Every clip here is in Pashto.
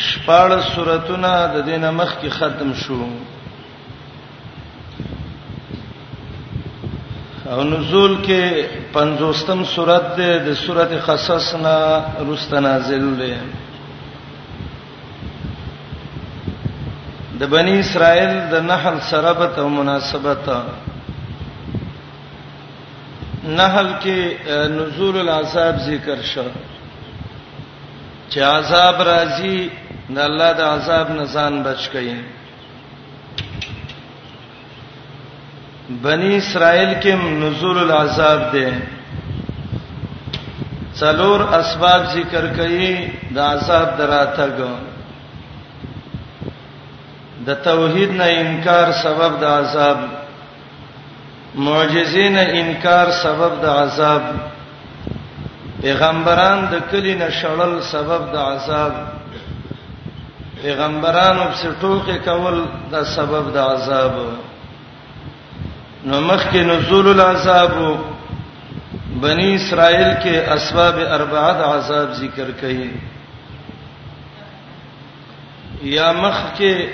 شپاړ سوراتونه د دین مخ کې ختم شو او نزول کې 50م سورات ده د سورته قصص نه رست نازل ده د بنی اسرائیل د نحل سره به ته مناسبت نحل کې نزول العذاب ذکر شوه چې عذاب راځي د الله د عذاب نه ځان بچ کړئ بنی اسرائیل کې نزول العذاب ده څلور اسباب ذکر کړي د عذاب دراتګ د توحید نه انکار سبب د عذاب معجزې نه انکار سبب د عذاب پیغمبران د کلی نه شړل سبب د عذاب پیغمبرانو په ټوخه کول دا سبب د عذاب نو مخکې نزول العذاب بنی اسرائیل کې اسباب اربعه د عذاب ذکر کړي یا مخکې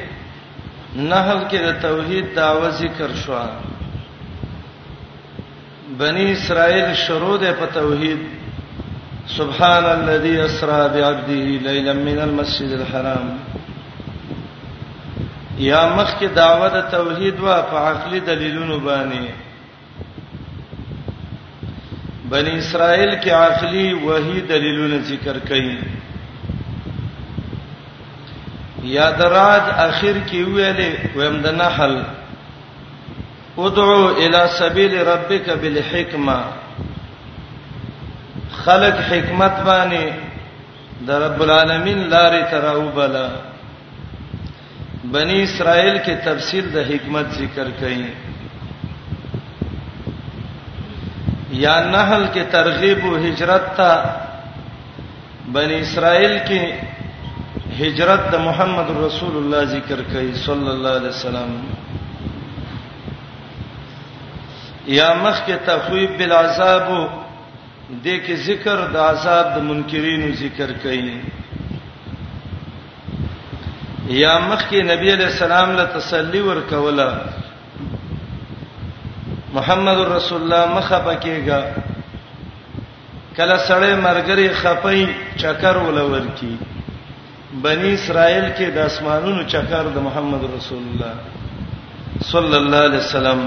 نحل کې د توحید داوا ذکر شو بنی اسرائیل شروع ده په توحید سبحان الذي اسرا بعبده ليلا من المسجد الحرام یا مخکې داوا د توحید وا په عقلي دلیلونو باندې بنی اسرائیل کې عقلی وحی دلیلونه ذکر کړي یا دراج اخر کې ویلې ویم د نحل ادعو الی سبیل ربک بالحکمه خلق حکمت باندې د رب العالمین لارې تراوبله بنی اسرائیل کې تفصیل د حکمت ذکر کړي یا نحل کې ترغیب او هجرت ته بنی اسرائیل کې هجرت د محمد رسول الله ذکر کړي صلی الله علیه وسلم یا مخ کې تخویب بالعذاب دې کې ذکر د عذاب د منکرینو ذکر کړي یا مخکې نبی علیہ السلام له تسلی ورکوله محمد رسول الله مخه پکېګا کله سړی مرګري خپي چکر ولور کی بنی اسرائیل کې د اسمانونو چکر د محمد رسول الله صلی الله علیه وسلم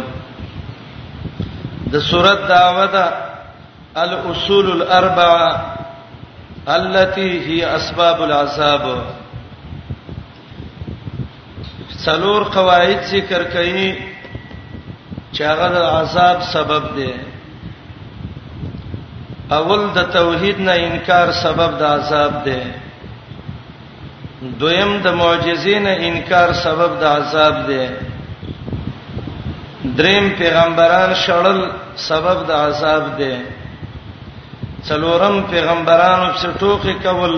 د سورۃ دعوه ده الاصول الاربعه التي هي اسباب العذاب څلور قواعد ذکر کړي چې هغه د عذاب سبب دي اول د توحید نه انکار سبب د عذاب دی دویم د معجزې نه انکار سبب د عذاب دی دریم پیغمبران شړل سبب د عذاب دی څلورم پیغمبرانو څخه ټوکی کول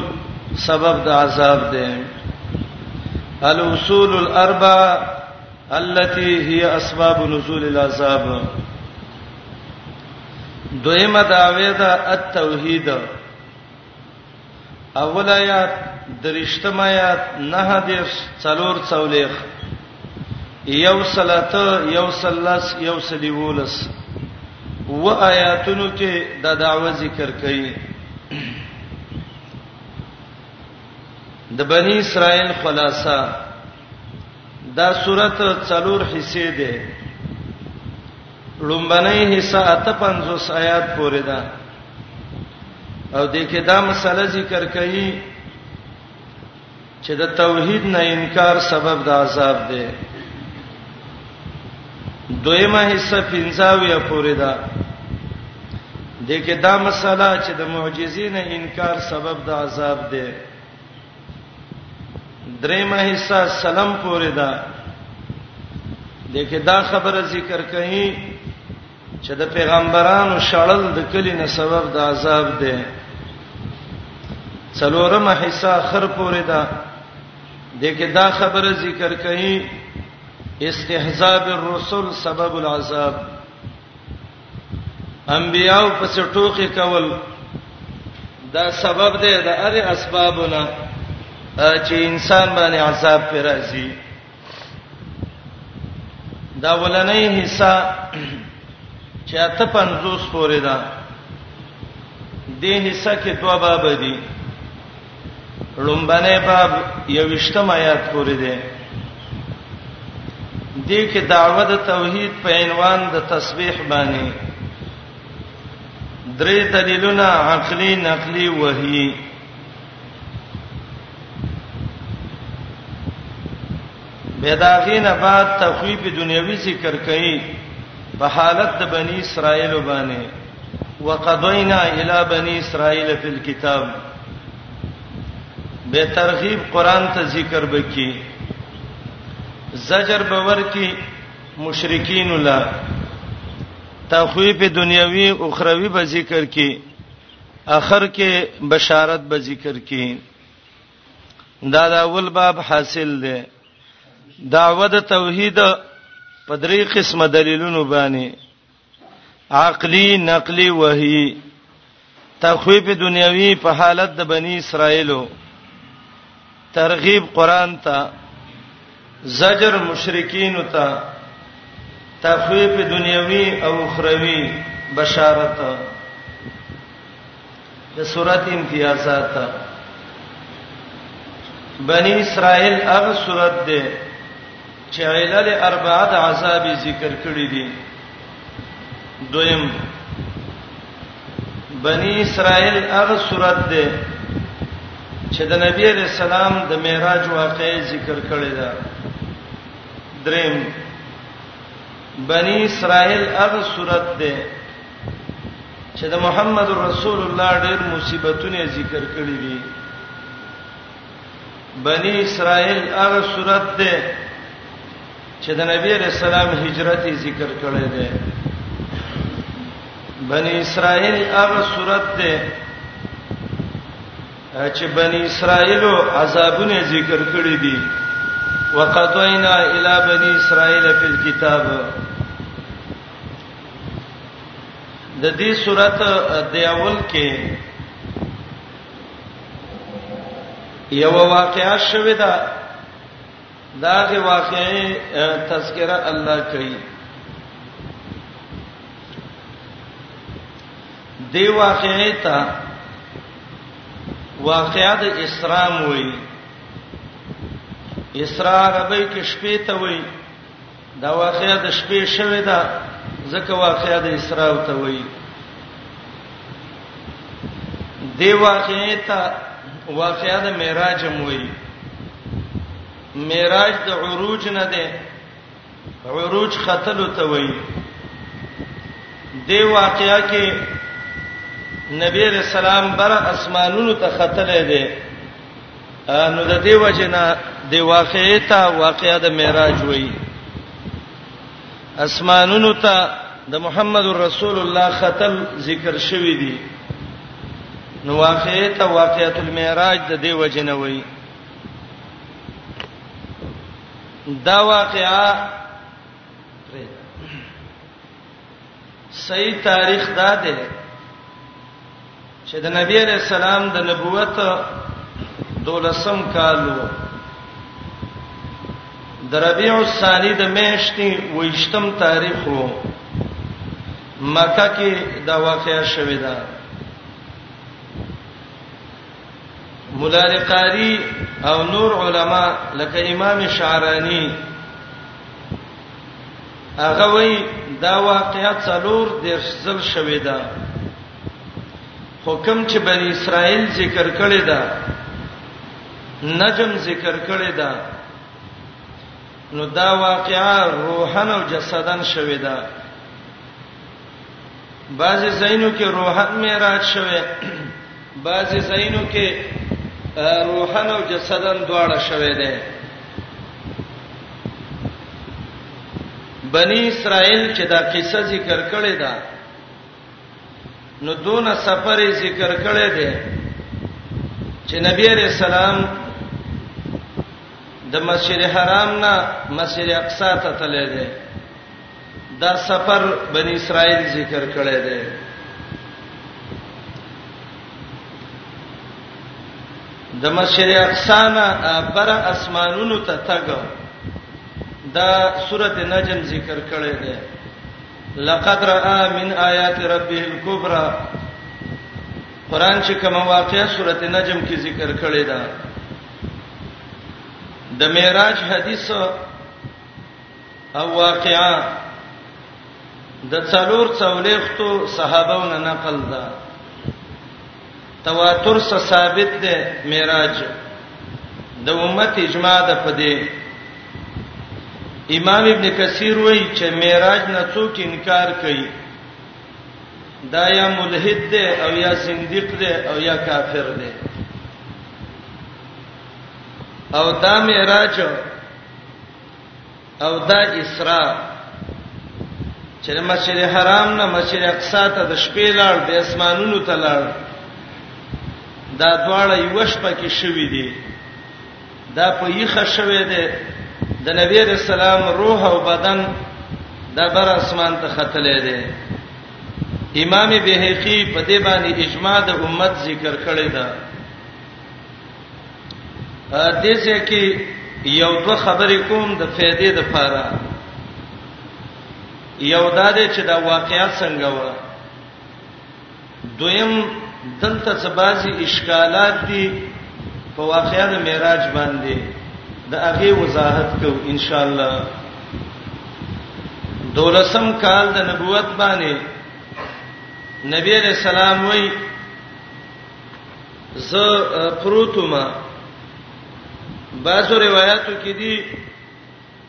سبب د عذاب دی الاصول الاربع التي هي اسباب نزول العذاب دویمه داوی دا التوحید اول آیات درشتم آیات نه دیرش څلور څولېخ یو صلات یو صلس یو صلیولس و آیاتونو کې دا دعوه ذکر کړي د بنی اسرائیل خلاصہ دا سورت څلور حصے ده لومبنۍ حصہ اته 50 آیات پورې ده او د کې دا مسله ذکر کړي چې د توحید نه انکار سبب د عذاب ده دویمه حصہ 50 یا پورې ده د کې دا مسله چې د معجزې نه انکار سبب د عذاب ده درېمه حصہ سلام پورې ده دغه دا خبره ذکر کړي چې د پیغمبرانو شړل د کلی نه سبب د عذاب ده څلورمه حصہ خر پورې ده دغه دا خبره ذکر کړي استهزاء بالرسل سبب العذاب انبیاو پس ټوکی کول دا سبب دی د اره اسبابونه چې انسان باندې عذاب پر راځي دا ولنې حصہ چې اته پنځوس پورې ده دې حصہ کې دوه باب دي لومبنه باب یوشتم آیات پورې ده دې کې دعوه د توحید په عنوان د تسبیح باندې درې دلیلونه عقلی نقلی وحی بداغین بعد تخویب دنیوي ذکر کړي په حالت د بنی اسرائیل باندې وقضینا الی بنی اسرائیل فی الكتاب به ترغیب قران ته ذکر بکی زجر باور کی مشرکین لا تخویف دنیوی او اخروی به ذکر کی اخر کې بشارت به ذکر کی دا دا اول باب حاصل دی دعوه د توحید په درې قسمه دلیلونو باندې عقلی نقلی وحی تخویب دنیوی په حالت د بنی اسرائیلو ترغیب قران ته زجر مشرکین ته تخویب دنیوی او اخروی بشارت د سورۃ امتیازات بنی اسرائیل هغه سورۃ ده چې علل اربعه د عذاب ذکر کړی دي دویم بنی اسرائیل هغه سورۃ ده چې د نبی رسول سلام د معراج واقعې ذکر کړی ده دریم بنی اسرائیل هغه سورۃ ده چې د محمد رسول الله ډېر مصیبتونه ذکر کړی دي بنی اسرائیل هغه صورت ده چې د نبی رسول الله هجرت ذکر کړی دی بنی اسرائیل هغه صورت ده چې بنی اسرائیل عذابونه ذکر کړی دي وقطعنا الى بني اسرائيل في الكتاب د دې صورت د اول کې یو واقعا شوه دا داغه واقعې تذکرہ الله کوي دی واقعې ته واقعا د اسرام وایي اسرار به کې شپې ته وایي دا واقعیا د شپې شوه دا ځکه واقعیا د اسراء او ته وایي دی واقعیا ته واقعیا د معراج هم وایي معراج د عروج نه ده عروج ختل ته وایي دی واقعیا کې نبی رسول الله بر اسمانونو ته ختلې ده نو د دې وجنه د واقعې ته واقعیا د معراج وای اسمانونو ته د محمد رسول الله ختم ذکر شوی دی نو واقعې ته واقعیت المعراج د دې وجنه وای دا واقعا صحیح تاریخ دا ده چې د نبی علی السلام د نبوت دولسم کالو د ربيع الثاني د میاشتې ویشتم تاریخ وو مکه کې دا واقعیا شوې ده مولار قاری او نور علما لکه امام شعرانی هغه وی دا واقعیا څلور د ځل شوې ده حکم چې بنی اسرائیل ذکر کړی دا نجم ذکر کړی دا نو دا واقعا روحن او جسدن شوی دا بعضی زینو کې روحن معراج شوی بعضی زینو کې روحن او جسدن دواړه شوی دی بنی اسرائیل چې دا قصه ذکر کړې ده نو دون سفر ذکر کړي دي چې نبی عليه السلام د مسجد حرام نه مسجد اقصا ته تللی دی دا سفر بنی اسرائیل ذکر کړی دی د مسجد اقصا نه بر اسمانونو ته تګ دا سورته نجم ذکر کړی دی لقد را من آیات ربه الکبرى قران چې کوم واقعیا سورته نجم کې ذکر کړی دا د معراج حدیث او واقعا د څلور څولېختو صحابهونو نقل ده تواتر سره ثابت ده معراج د امت اجماع ده په دې امام ابن کثیر وایي چې معراج نه څوک انکار کوي دا یا ملحد ده او یا زنديق ده او یا کافر ده او دا معراج او دا اسراء چې د مسجد حرام نه مسجد اقصا ته د شپې لاړ د اسمانونو ته لاړ دا دواړه یو شپه کې شوې دي دا په یخه شوې ده د نبی رسول الله روح او بدن دا بر اسمان ته ختلې ده امام بهقي په دې باندې اجماع د امت ذکر کړی دی دې ځکه یو دوه خبرې کوم د فائدې د پاره یو دا دې چې دا واقعیا څنګه و دویم دلته څه بازي اشکالات دي په واقعیا د معراج باندې د هغه وضاحت کو ان شاء الله دولسم کال د نبوت باندې نبی رسول الله وایي ز پروتما بعضو روایتو کې دي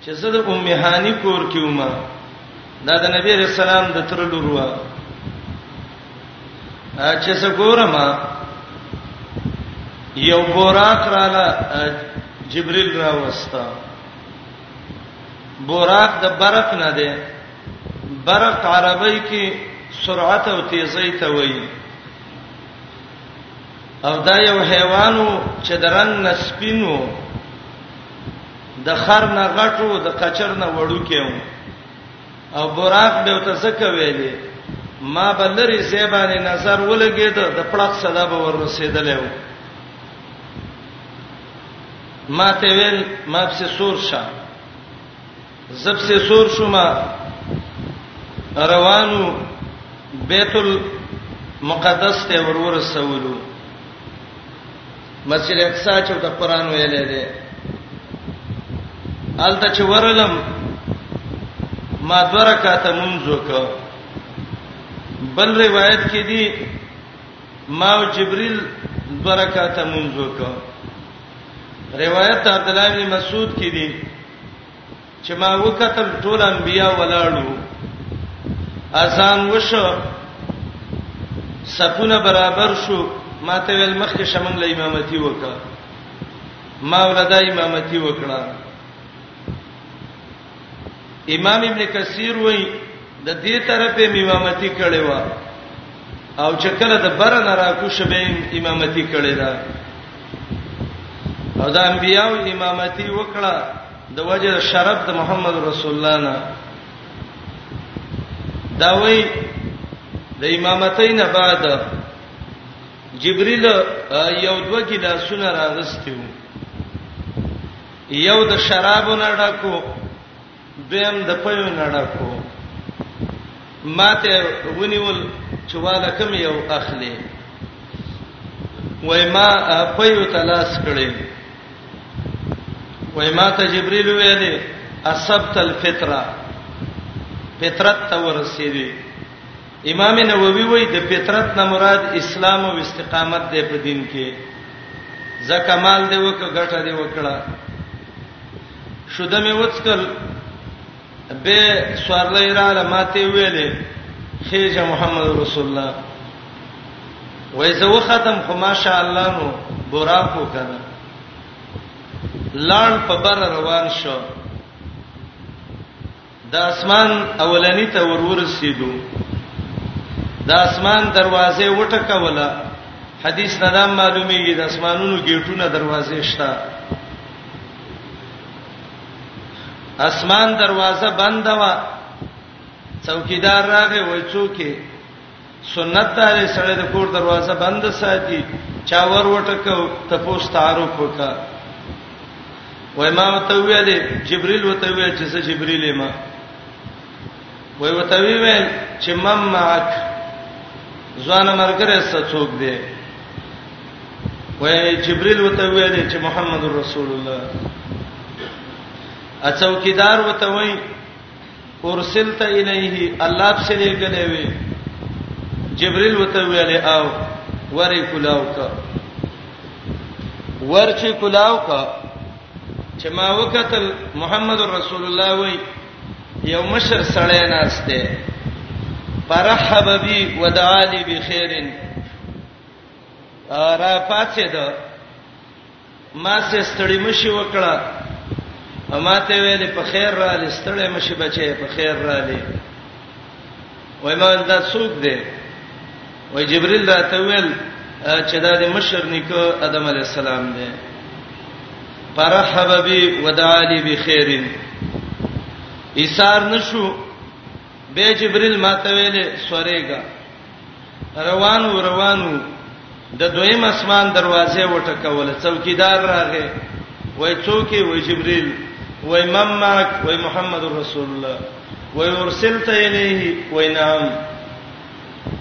چې زه د ام هانی کور کې ومه دا د نبی رسول الله د تر لوروا چې څه ګورم یو بوراک رااله جبريل راوستا بوراک د برق نه دی برق عربی کې سرعت او تیزی ته وایي او دا یو حیوانو چې د رنگ نه سپینو د خر نه غټو د قچر نه وړو کېو او براق به ته څه کوي ما بلری زیبانه نظر ولګید د پړق صدا به ور رسیدلې و ما ته ویل ما په سور شه زب سے سور شوما روانو بیت المقدس ته ورور سوالو مسجد اقصا چې د قران ویلې ده الته چې ورلم ما درکاته منځ وکړ بل روایت کې دي ما او جبريل درکاته منځ وکړ روایت عبد الله بن مسعود کې دي چې ما وکتل ټول انبیا ولاړو اذان وشو صفونه برابر شو ما ته ویل مخکې شمن له امامتي وکړه ما ولدا امامتي وکړه امام ابن کثیر وای د دې طرفه امامتي کړي وا او چې کله د برن را کو شبه امامتي کړي دا او د انبیاو امامتی وکړه د وجه شرف د محمد رسول الله نه دا وی د امامتۍ نه بعد جبريل یو دوه ګلاسونه راغستیو یو د شرابو نه ډکو دویم د پيو نړه کو ماته ونیول چې والا کم یو اخلي وای ما پيو تلاش کړي وای ما ته جبريل ویلې اصبت الفطره فطرت ته ورسېږي امام نووي وای د فطرت نه مراد اسلام او استقامت دی په دین کې زکه مال دی وک غټه دی وکړه شوده مې وڅکل به سوارلې را لماته ویلې خېجه محمد رسول الله وای زه وختم خو ماشاء الله نو براکو کنه لړ په بر روان شو د اسمان اولنی ته ورورسېدو د اسمان دروازه وټکوله حدیث نه دا معلومیږي د اسمانونو گیټونه دروازې شته اسمان دروازه بنده وا څوکیدار راغی وای څوکې سنت دار سره د کور دروازه بند ساتي چا ور وټکو ته پوس تعارف وکا وای ما ته ویل جبريل وته ویل چې زه جبريل ما وای وته ویل چې مم معک ځوان مرګره څوک دی وای جبريل وته ویل چې محمد رسول الله اڅو کیدار وته وای ارسلت الیه الله په سره غلې وی جبريل وته ویلې او وری کلاو کا ورچی کلاو کا چې ما وکتل محمد رسول الله وای یو مشر سړی ناشته فرحب بی ودعالی بخیرن را پاتې ده ما سه ستړي مشي وکړه اما ته ویلې په خیر را لستړې مشي بچې په خیر را لې وای ما دا څوک دی وای جبريل راته ویل چې دا د مشر نیکو ادم علی السلام دی فرحب بي ودعالي بخير ایثار نشو به جبريل ماته ویلې سورېګا روانو روانو د دویم اسمان دروازه وټکوله څوکیدار راغې وای څوکي وای جبريل وای ممک وای محمد رسول الله وای ورسلت الیه وای نعم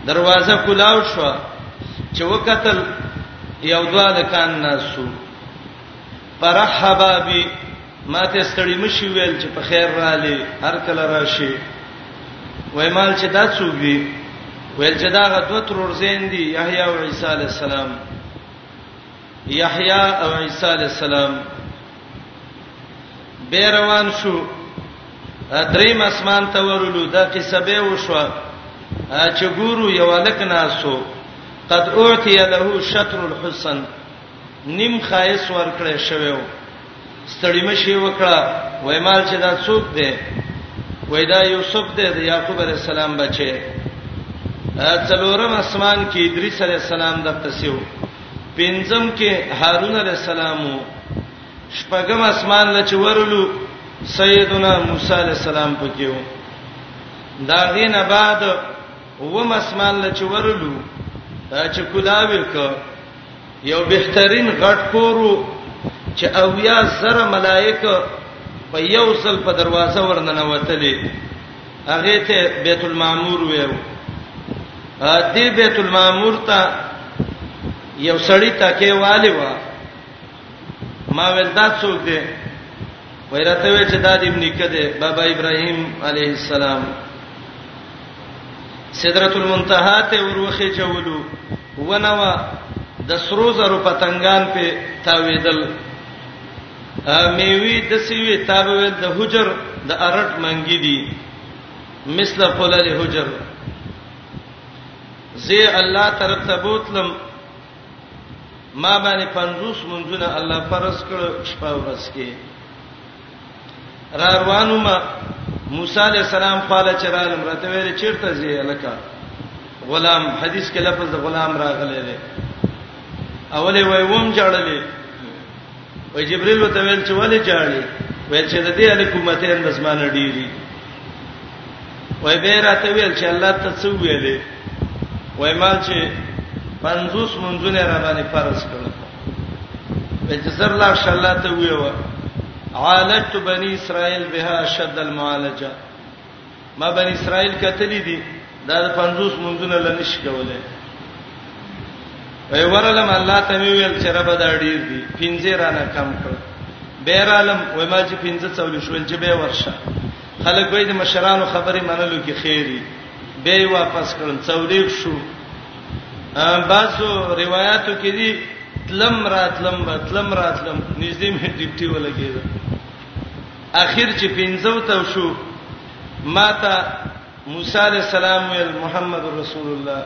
دروازه کلاو شو چې وکتل یو دوا د کان ناسو فرحب بي ماته ستړي مشي ویل چې په خیر رالي هر کله راشي وای مال چې دا څوک دی ویل چې دا غدو ترور زین دی یحیی او عیسی علی السلام یحیی او عیسی علی السلام به روان شو دریم اسمان ته ورولو دا قصه به وشو چې ګورو یو لک ناسو قد اعطي له شطر الحسن نیم خایس ورکړې شوی و ستړي مشي وکړه وای مال چې دا څوک دی وای دا یوسف دی د یعقوب علی السلام بچي څلورم اسمان کې ادریس علی السلام د پسیو پنځم کې هارون علی السلام شپږم اسمان لچ ورلو سیدنا موسی علی السلام پکې و دا غینه بعد وم اسمان لچ ورلو چې کلاوی کو یو بهترین غټ کورو چې اویا زره ملائکه په یو ځل په دروازه ورننه وتلې هغه ته بیت المعمور ویو ا دې بیت المعمور ته یو سړی تکي والی و ما ولدا څوک دی ویرته وی چې دا د ابن کده بابا ابراهيم عليه السلام سدرۃ المنتهى ته وروخه چولو ونه وه د سرو زرو پتنګان په تاویدل میوي د سیوي تابویل د حجر د ارټ منګی دي مثل فلل حجر زی الله طرف ته بوتلم ما باندې 50 منځونه الله فرض کړ شپه ورځ کې را روانو ما موسی علی السلام خاله چرالم راته ویل چیرته زی الکا غلام حدیث کې لفظ غلام راغلی دی اوله وای ووم جړلې وای جبريل وته ویل چې ولې جړلې ویل چې د دې الکومتین بسمانه ډیری وای به راته ویل چې الله ته څو ویلې وای ما چې 50 منځونه را باندې فرض کړ په جزر لا شلا ته ویو عالجت بني اسرائيل بها شد المعالجه ما بني اسرائيل کتلې دي دا 50 منځونه لنیش کوله وای ورلم الله ته ویل چې رب دا ډیر دي پنځه رانه کم کړ بیرالم وای ما چې پنځه څول شول چې به ورشه خلک وای د مشرانو خبرې منلو کې خیری به واپس کړل څولېک شو باسو روایتو کې دي تلم راتلم تلم راتلم نږدې مې ډیپټي ولګید اخر چې پینځو ته شو ماته موسی علی السلام ویل محمد رسول الله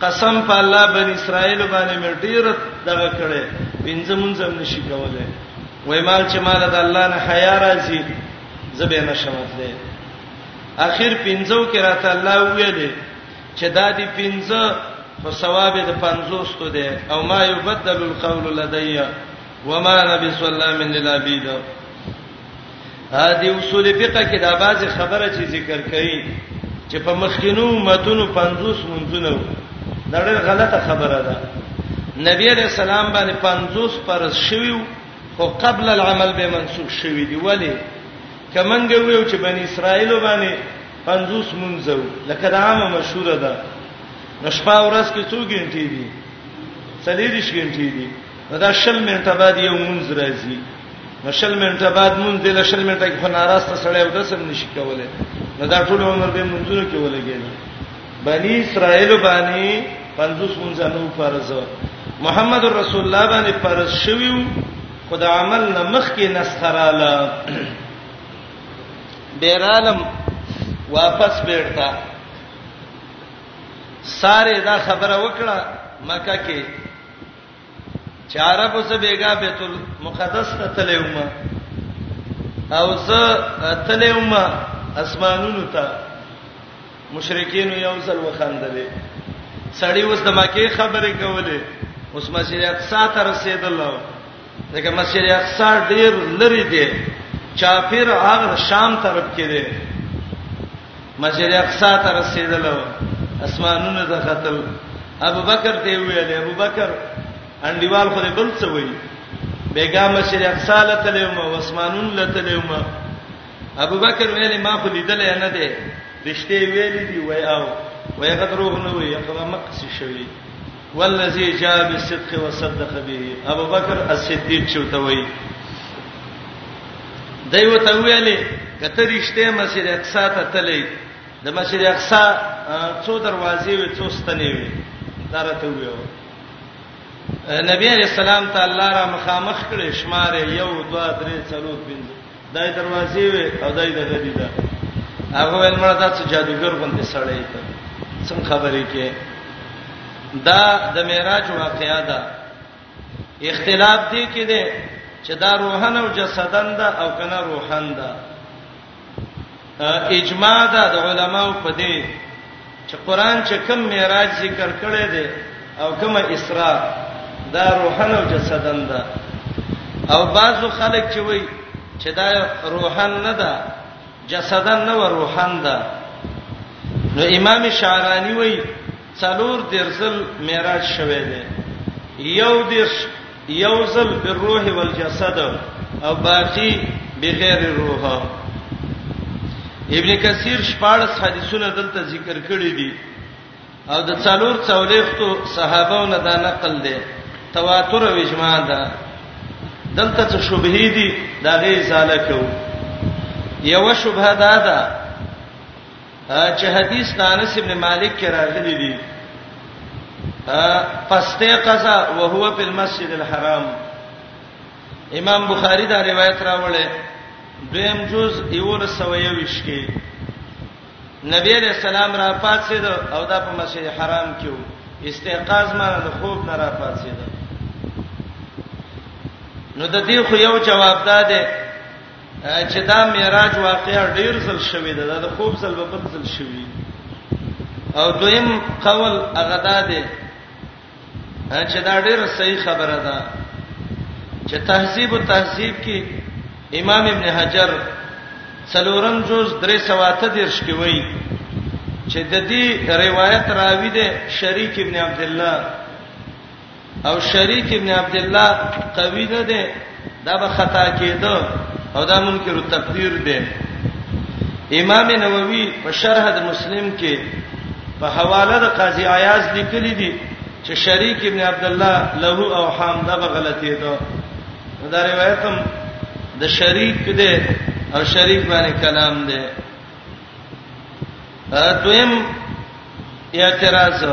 قسم په الله بنی اسرائیل باندې مې ډیر دغه کړي پنځه مونږ هم نشي کولای وای مال چې مال د الله نه حیا راځي زبې نشمت دی اخر پنځو کې راته الله ویلې چې دا دي پنځه په ثواب د 50 ته دی او ما یبدل القول لدی وما نبی صلی الله علیه وسلم دی اصول فقہ کې دا باز خبره چې ذکر کړي چې په مخکینو متونو 50 منځونه دا ډېر غلطه خبره ده نبی علیہ السلام باندې 50 پر شویو خو قبل العمل به منسوخ شوی دی ولی کمنګ ویو چې بنی اسرائیل باندې 50 منځو لکه دا عامه مشهور ده نشپا ورځ کې څو غنټې دي څلېریش غنټې دي نو دا شل منټه بعد یو مونږ راځي نو شل منټه بعد مونږ د شل منټه کې خناراسته سړی او د سم نشي کولای نو دا ټول عمر به مونږونو کې ولګي بني اسرائیل باندې 50 مونږ نو فرض محمد رسول الله باندې فرض شویو خدا عمل نه مخ کې نسخراله بیرالم واپس بیرته ساره دا خبره وکړه مکه کې چې عربو زه بیګا بیت المقدس ته تللی وم او زه تللی وم اسمانونو ته مشرکین یو ځل وخندلې سړی اوس د مکه خبرې کولې اوس مسجد اقصا ته رسیدل دغه مسجد اقصا ډیر لری دی چاپیر هغه شام طرف کې دی مسجد اقصا ته رسیدل اسمانونو ته قتل ابو بکر ته ویل ابو بکر انډیوال خو بل څه وی بیګا مسجد اقصا لته له مو اسمانون لته له مو ابو بکر ویل ما خو لیدل نه دی رښتې ویل دی وای او وای غدروغ نه وی هغه مکه شوی والذي جاء بالصدق وصدق به ابو بکر الصدیق چوته وای دایو ته ویلې کته رښتې مسجد اقصا ته تلې د مسجد اقصا څو دروازې وي څو ستنې وي دا راته ویو نبی علیہ السلام ته الله را مخامخ کړي شمار 1 2 3 4 5 دای دروازې وې او دای د غدي ده هغه ول مړه تاسو جادوګر باندې سړی ته څنګه خبرې کې دا د معراج واقعیا ده اختلاف دی کې ده چې دا روحن او جسدن ده او کنه روحن ده اجماع ده د علماو په دې چې قران چې کوم معراج ذکر کړي دي او کوم اسراء دا روحن او جسدن ده او بعضو خلک چې وای چې دا روحن نه ده جسدن نه و روحن ده نو امام شعرانی وای څلور دېرش ځل معراج شوی دی، یو دېرش یو ځل بالروح والجسد او باقی بغیر الروح. ابن کثیر شپاړس حدیثونه دلته ذکر کړی دي او د څلور څولېښتو صحابو نه دا نقل دی، تواتر او اجماع ده. دلته څه شبهې دي، د هغې ازاله کوو. یوه شبهه دا ده، چې حدیث انس ابن مالک کې راغلی دی پسته قضا وهو په المسجد الحرام امام بخاری دا روایت راوړل دویم جز ایول سویوش کې نبی علیہ السلام را پاتید او دا په مسجد حرام کې وو استيقاظ ما د خوب نه را پاتید نو د دې خو یو جواب ده چې دا معراج واقعا ډیر ځل شوی دی دا د خوب ځل په بل ځل شوی او دویم قول هغه دا دی چې دا ډیر صحیح خبره ده چې تهذیب او تهذیب کې امام ابن حجر څلورم جز 313 کې وایي چې د دې روایت راوی دی شریک ابن عبد الله او شریک ابن عبد الله قوی نه دی دا به خطا کېده او دا منکر تقدیر دی امام نووي په شرح د مسلم کې په حواله د قاضي عیاض لیکلي دي چې شریک ابن عبد الله له او حام دا به غلطي ده دا روایت هم د شریک دی او شریک باندې کلام دی دویم اعتراض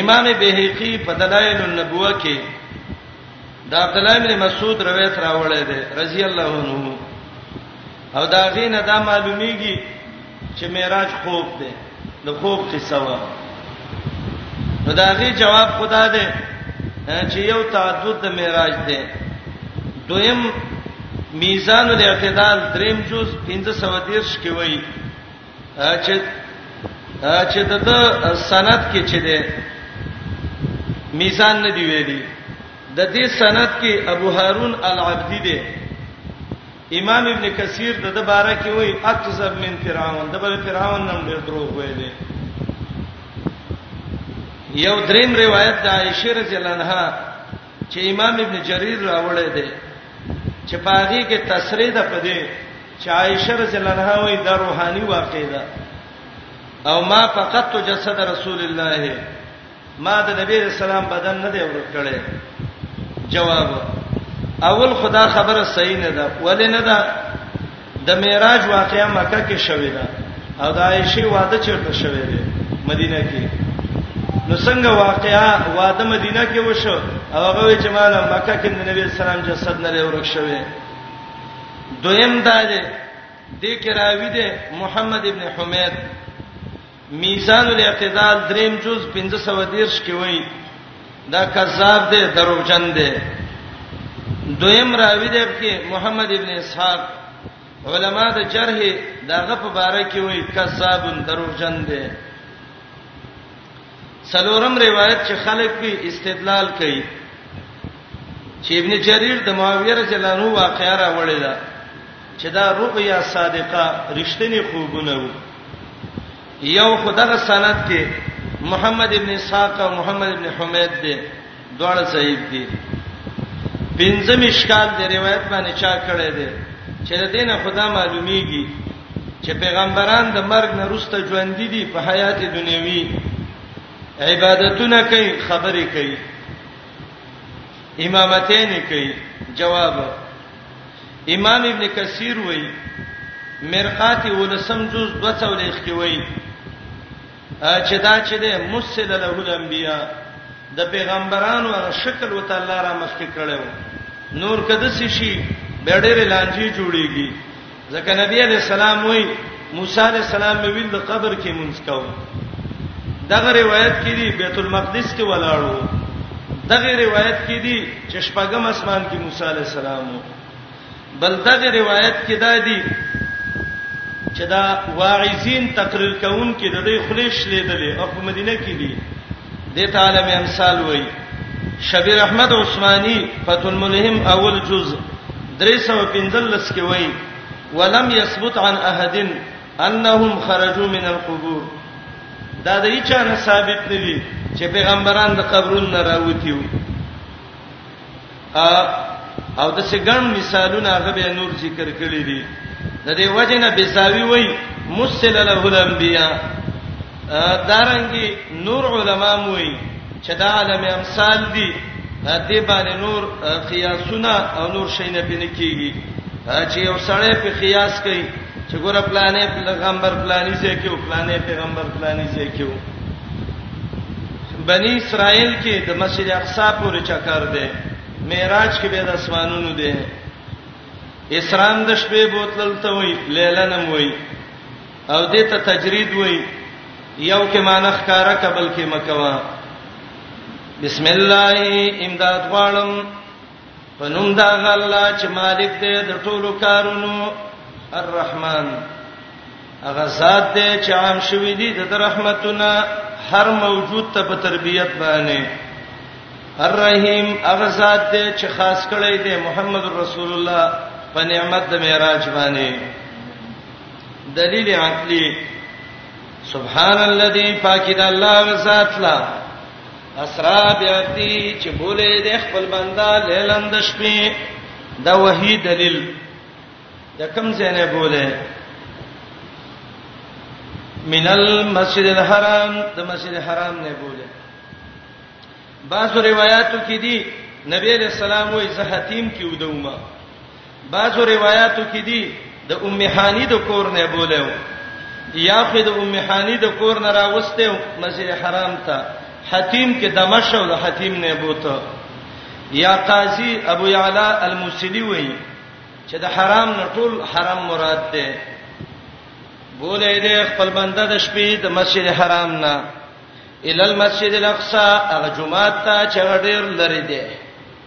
امام بهقي په دلایل النبوه کې د عبد الله بن مسعود روایت راوړی دی رضی الله عنه او دا غینه دا معلومیږي چې معراج خوب دی د خوب قصه و نو دا غي جواب خدا دی چې یو تعدد د معراج دی دویم میزان الاعتدال دریم جز 1513 کې وایي چې چې د سند کې چې دی میزان نه دی ویلي د دې سند کې ابو هارون العبدی دی امام ابن کثیر د د باره کې وایي اکذب من فرعون د بل فرعون نن ډېر دروغ ویلې یو دریم روایت د عائشه رضی الله عنها چې امام ابن جریر راوړی دی چې پاغي کې تصریح ده پدې چې عائشه رضی الله عنها وایي دا روحاني واقع ده او ما فقط جسد رسول الله ما د نبی رسول الله بدن نه دی ورک کړی جواب اول خدا خبره صحیح نه ده ولې نه ده د معراج واقعا مکه کې شوې ده او د عائشه واده چیرته شوې ده مدینه کې نو څنګه واقعا واده مدینه کې وشو او هغه چې مال مکه کې د نبی اسلام جسد نه ورک شوې دویم دا ده د کراوی ده محمد ابن حمید میزان الاعتدال دریم جز 1513 کې وایي دا کذاب دی دروغجن دی دویم راوی دی کې محمد ابن اسحاق علما د جرح دغه په باره کې وایي کذاب دروغجن دی سلورم روایت چې خلک په استدلال کوي چې ابن جرير د معاویه رضی الله عنه واقعا راوړی دا چې دا رؤیا صادقه رښتینی خوبونه وو یو خدغه سند کې محمد ابن اسحاق او محمد ابن حمید دی دواړه ضعیف دي پنځم اشکال دی روایت باندې چا کړی دی چې د دینه خدا معلومیږي چې پیغمبران د مرګ نه روسته ژوند دي په حیات دنیوي عبادتونه کوي خبرې کوي امامتین کوي جواب امام ابن کثیر وای مرقات ولسم جز 240 کې وای چې دا چې ده مسل له الانبیاء د پیغمبرانو هغه شکل وته الله را مخکې کړو نور کده سي شي بیډېر لانجی جوړیږي ځکه نبی علیہ السلام وای موسی علیہ السلام مې ویل د قبر کې مونږ کوم دغه روایت کې دی بیت المقدس کې ولاړو دغه روایت کې دی چې شپږم اسمان کې موسی علیہ السلام وو بل دغه روایت کې دا دی چې دا واعظین تقریر کوون کې د دې خلیش لیدلې او په مدینه کې دي د تعالم امثال وای شبیر احمد عثماني فتح الملهم اول جز 315 کې وای ولم يثبت عن احد انهم خرجوا من القبور دا د هیڅ نه ثابت نه دي چې پیغمبران د قبرونو نه راوتیو او د څه ګڼ مثالونه هغه به نور ذکر کړی دي د دې وجنه بيساوي وای مسل له الانبیاء دارنګي نور علما موي چې دا عالم امثال دي دې باندې نور قیاسونه او نور شینه پینې کیږي چې یو سړی په قیاس کوي چې ګوره پلانې پیغمبر پلانې ځای کې او پلانې پیغمبر پلانې ځای کې بنی اسرائیل کې د مسجد اقصا پورې چکر دی معراج کې به د اسمانونو دی اسرام د شپې بوتل ته وی لیلا نم وی او دې ته تجرید وی یو کې مانخ کارا قبل کې مکوا بسم الله امداد غالم په نوم دا غلا چې مالک دی د ټولو کارونو الرحمن هغه ذات دی چې عام شوی دی د رحمتونه هر موجود ته په تربيت باندې الرحیم هغه ذات دی چې خاص کړی دی محمد رسول الله په نعمت د معراج باندې دلیل عقلی سبحان الذي پاکی د الله ذات لا اسرا بیاتی چې بولې د خپل بندا لیلند شپې دا وحی دلیل د کوم ځای نه بولې من المسجد الحرام د مسجد الحرام نه بوله بعض روایتو کې دي نبی علیہ السلام وې زه حتیم کې ودومه بعضو روایتو کې دي د ام حانی د کور نه بولیو یا خو د ام حانی د کور نه راوسته مسجد حرام ته حتیم کې دمشق او د حتیم نه بوته یا قاضی ابو یعلا الموسلی وایي چې د حرام نه ټول حرام مراد ده بولې دې خپل بنده د شپې د مسجد حرام نه ال المسجد الاقصى هغه جمعه ته چې ډېر لري ده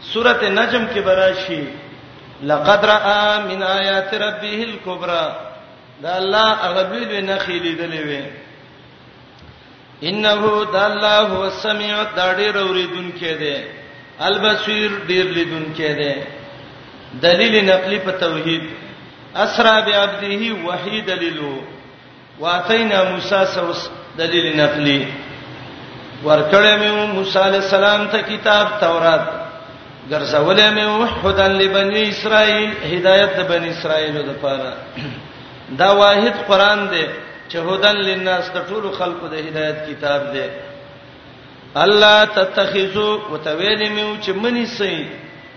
سورت نجم کې براشي لقد را من آیات ربه الكبرى دا الله هغه لوی لوی نه خېلې دلې وي انه د الله هو السميع د ډېر اوریدونکې دی البصير ډېر لیدونکې دی دلیل نقلی په توحید اسرا بعبده وحید لیلو واتینا موسی سوس دلیل نقلی ورکړې مې موسی علی السلام ته کتاب تورات ګرځولې مې هدن لبنی اسرائیل هدایت د بنی اسرائیل د پاره دا واحد قران دی چې هدن للناس د ټول خلکو د هدایت کتاب دی الله تتخذو وتویل مې چې منی سي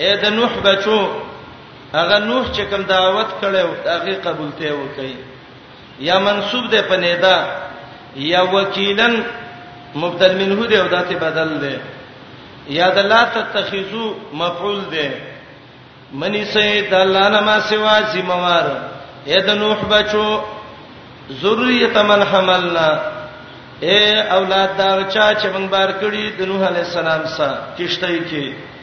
اے د نوح بچو هغه نوح چې کوم دعوت کړو هغه قبول ته وکي یا منسوب ده په ندا یا وکیلن مبدل منه ده او داته بدل ده یا د لا تتخذو مفعول ده منی سید الله نما سوا ذمہوار اے د نوح بچو ذریه من حملنا اے اولاد دا چا چې موږ بار کړی د نوح علی السلام سره کیشته کې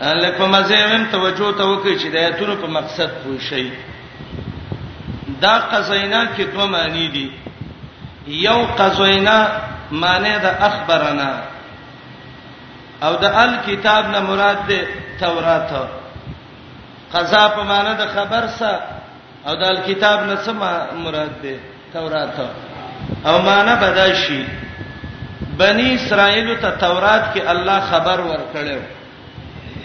لکه په مزه ویم توجه ته وکړي چې د آیتونو په مقصد پوه شي دا قزینا کې دوه معنی دي یو قزینا معنی د اخبرنا او د الکتاب نه مراد ده تورات قضا په معنی د خبر سره او د الکتاب نه څه مراد ده تورات او معنا بداشي بني اسرائیل ته تورات کې الله خبر ورکړو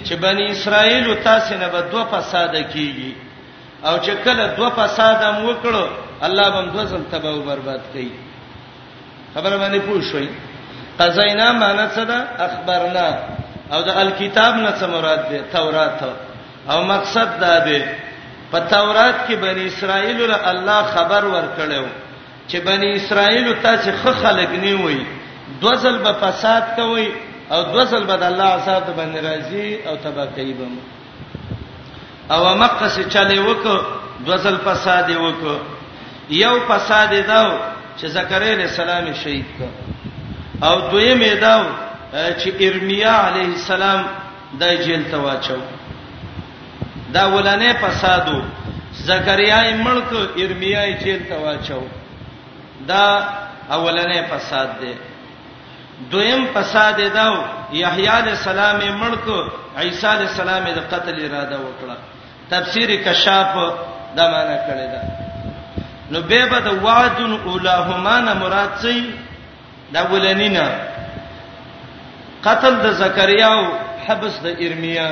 چې بني اسرائیل تاسو نه به دوه فساد کیږي او چې کله دوه فساد هم وکړو الله به دوه ځل تباہ او برباد کوي خبر باندې پوښوي قزینا معنی څه ده اخبرنا او د الکتاب نه څه مراد ده تورات او مقصد دا دی په تورات کې بنی اسرائیل له الله خبر ورکړیو چې بنی اسرائیل تاسو خه خلق نه وي دوزل به فساد کوي او دوزل به د الله عذاب د باندې راځي او تبا کوي به او مقص چلے وک دوزل فساد وک یو فساد داو چې زکریا علیہ السلام شهید کړ او دویم داو چې ارمیا علیه السلام دای جیل ته واچو دا ولنې فسادو زکریای ملک ارمیای جیل ته واچو دا اولنې فساد دی دویم فساد داو یحیی علی السلام ملک عیسی علی السلام د قتل اراده وکړه تفسیر کشاف دا معنا کړی دا نو به به د وعد اولهما نه مراد څه دا ولنینا قتل د زکریا او حبس د ارمیا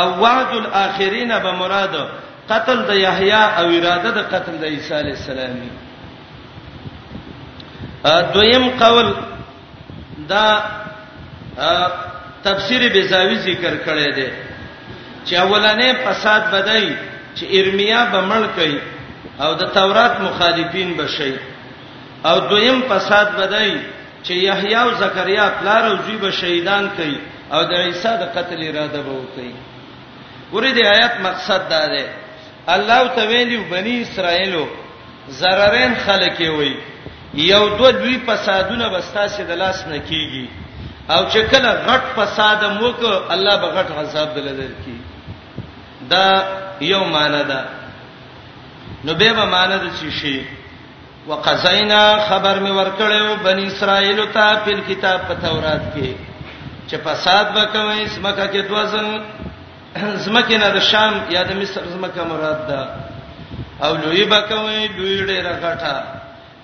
او وعد الاخرین به مراد قتل د یحیی او اراده د قتل د عیسی علی السلام دویم قول دا تفسیر بزاوی ذکر کړی دی چې اولنې فساد بدای چې ارمیا به مړ کړي او د تورات مخالفین بشي او دویم فساد بدای چې یحیی او زکریا پلار او زوی به شهیدان کړي او د عیسی د قتل اراده به وکړي ورې دې آیات مقصد دا دی الله تعالی بنی اسرائیلو زررین خلک وي یو دو دوی فسادونه بستا سي د لاس نه کیږي او چې کله غټ فساد موک الله به غټ عذاب دلدل کی دا یو معنی ده نو به به معنی د شي وقزینا خبر می ورکړیو بنی اسرائیل ته په کتاب په تورات کې چې فساد وکوي اسمکه کې دوزن زمکه نه د شام یا د مصر زمکه مراد ده او لوی بکوي لوی ډیره غټه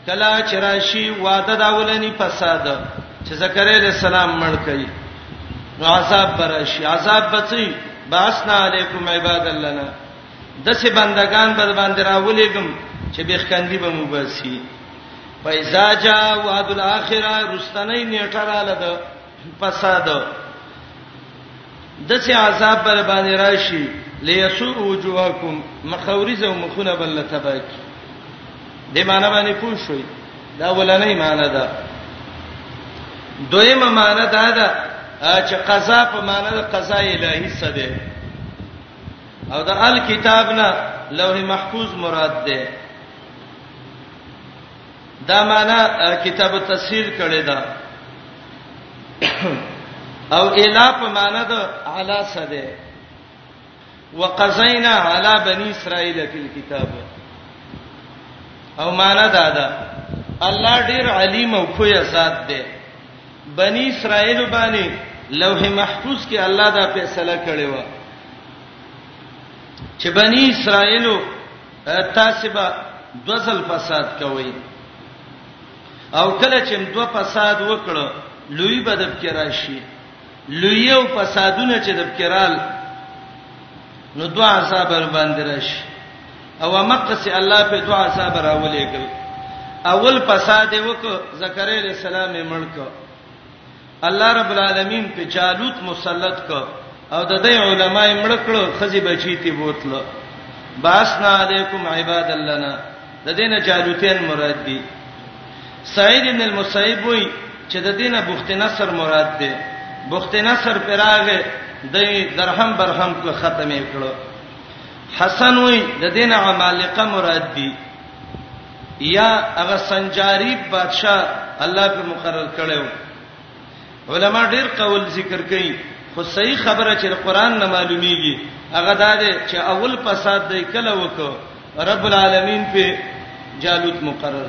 کلا چرشی وعده داولنی فساد چې زکریا علیہ السلام مړ کړي نو عذاب برشي عذاب بچي باسنا علیکم عباد الله دسه بندگان بر باندې راولېګم چې بخکندي به مو باسي پیسا جا وعد الاخره رستنی نیټه را لګ فساد دسه عذاب بر باندې راشي لیسو وجوهکم مخاورز او مخونه بل تباک دې معنی باندې پوه شوي دا ولنې معنی ده دویمه معنی دا ده چې قضا په معنی د قضا الهي څه ده او د ال کتاب نه لوح محفوظ مراد ده دا معنا کتاب تفسیر کړی دا او الا په معنا د علا سده وقزینا علی بنی اسرائیل فی الكتاب او معنا دا ده الله ډیر علیم او خویا ذات ده بنی اسرائیل باندې لوح محفوظ کې الله دا فیصله کړې و چې بنی اسرائیل تاسو به دوزل فساد کوي او کله چې دوه فساد وکړو لوی به د فکر شي لوی او فسادونه چې د فکرال نو دوه عذاب باندې راشي او مقص الله په دعا صبر اولېګل اول فساد وکړه زکریا علیہ السلام یې مړ کړ الله رب العالمین په جالوت مسلط کړ او د دې علماء مړ کړو خزي بچی تی بوتلو باسنا علیکم عباد لنا د دینه جالوتین مراد دي سعید ابن المسیب وی چې د دینه بخت نصر مراد ده بخت نصر پراغه د درهم برهم کله ختمې کړو حسن وای د دین عمالقه مراد دی یا هغه سنجاریب بادشاہ الله په مقرر کړو علما ډیر قول ذکر کوي خو صحیح خبره چې قرآن نه معلومیږي هغه دا دی چې اول فساد دی کله وکړو رب العالمین په جالوت مقرر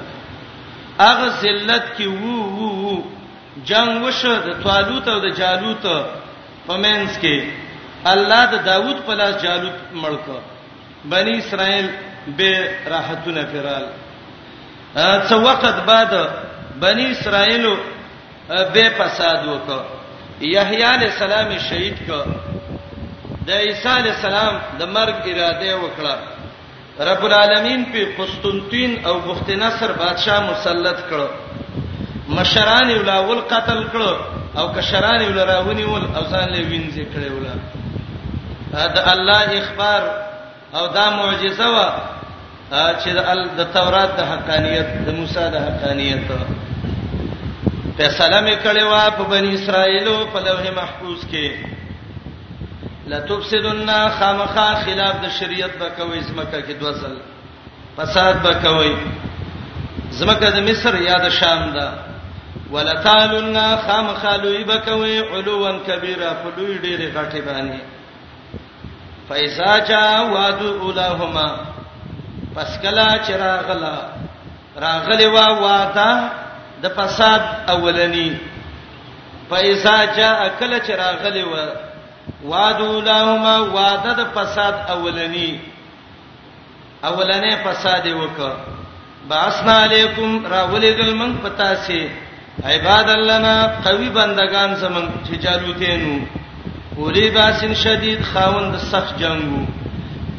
هغه ذلت کې وو وو جنگ وشو د طالوت او د جالوت پمنس کې الله د داوود په لاس جالوت ملک بنی اسرائیل به راحتونه پیرال څو وخت بعد بنی اسرائیل به فساد وکړ یحیی علی السلام شهید کړ د عیسی علی السلام د مرګ اراده وکړه رب العالمین په قسطنطین او بخت نصر بادشاہ مسلط کړو مشران یې ولاول قتل کړو او کشران یې ولاونی ول او ځان له وینځي کړي ولا دا الله اخبار او دا معجزه وا چې د تورات د حقانیت د موسی د حقانیت فیصله مې کړې وا په بنی اسرائیلو په لوح محفوظ کې لتفسدن خامخا خلاف د شریعت به کوي زمکه کې دوزل فساد به کوي زمکه د مصر یا د شام ده ولتالن خامخا لوی به کوي علوان کبیره په لوی ډېری غټي باندې فایسا چا وادو اولهما پس کلا چراغلا راغلی وا واته د فساد اولنی فایزا جاء کله چې راغلی و وادو لهما واده د فساد اولنی اولنې فساد وکړه باسنا علیکم راولېګل من پتا سي عباد لنا قوی بندگان زمون چې جالوتینو اولی باسن شدید خاوند سخت جنگو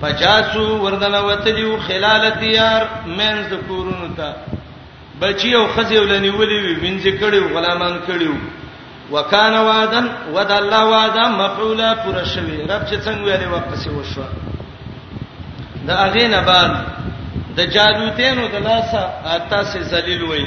پچاسو وردنه وتلیو خلال دیار منز د کورونو ته بچی او خزی ولنی ولی وی وینځ کړي غلامان کړي وکانه وعدن ود الله وعده مفعولا پر شوی رب چې څنګه ویلې واپس وشو دا اغه نه بعد د جادوتینو د لاسه تاسو ذلیل وای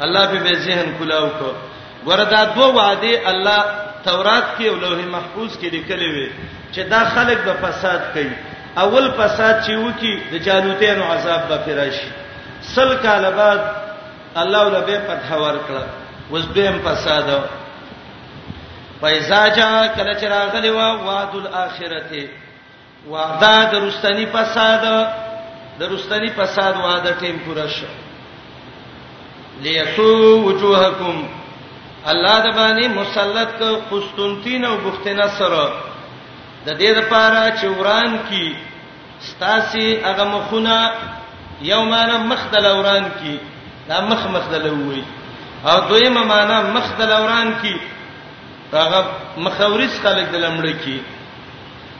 الله په به ذهن کلاو کو وردا دو وعده الله تورات کې او لوح محفوظ کې لیکلې وي چې دا خلک به فساد کوي اول فساد چې وکی د جالوتینو عذاب به پیراش سل کال بعد الله ولبه فتح ورکړه وس دیم فساد پیسا جا کله چې راغلی و وعد الاخرته وعده د رستنی فساد د رستنی فساد وعده ټیم پوره شو لیسو وجوهکم الله د باندې مسلط ک قسطنطین او بختنا سره د دې لپاره چې وران کی ستاسي هغه مخونه یومانه مخدل وران کی دا مخ مخدل وای او دویمه معنا مخدل وران کی هغه مخاورس خلک د لمړ کی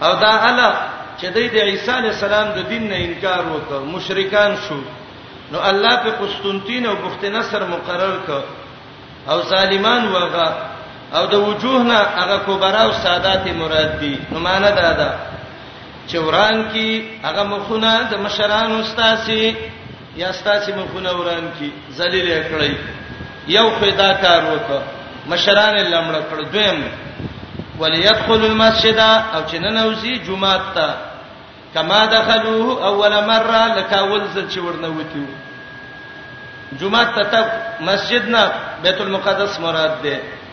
او دا اله چې د عیسی علی السلام د دین نه انکار وکړ مشرکان شو نو الله په قسطنطین او بخت نصر مقرر ک او ظالمان وغه او د وجوه نه هغه کبرا او سادات مراد دي نو معنا دا ده چې وران کی هغه مخونه د مشران استاسي یا ستاسو مخونه وران کی ذلیل کړی یو خدا کار وکړه مشران لمړ کړ دویم وليدخل المسجد او چې نن اوسي جمعه ته کما دخلوه اول مره لکه اول ځل چې ورنه وتی جمعه ته مسجد نه بیت المقدس مراد ده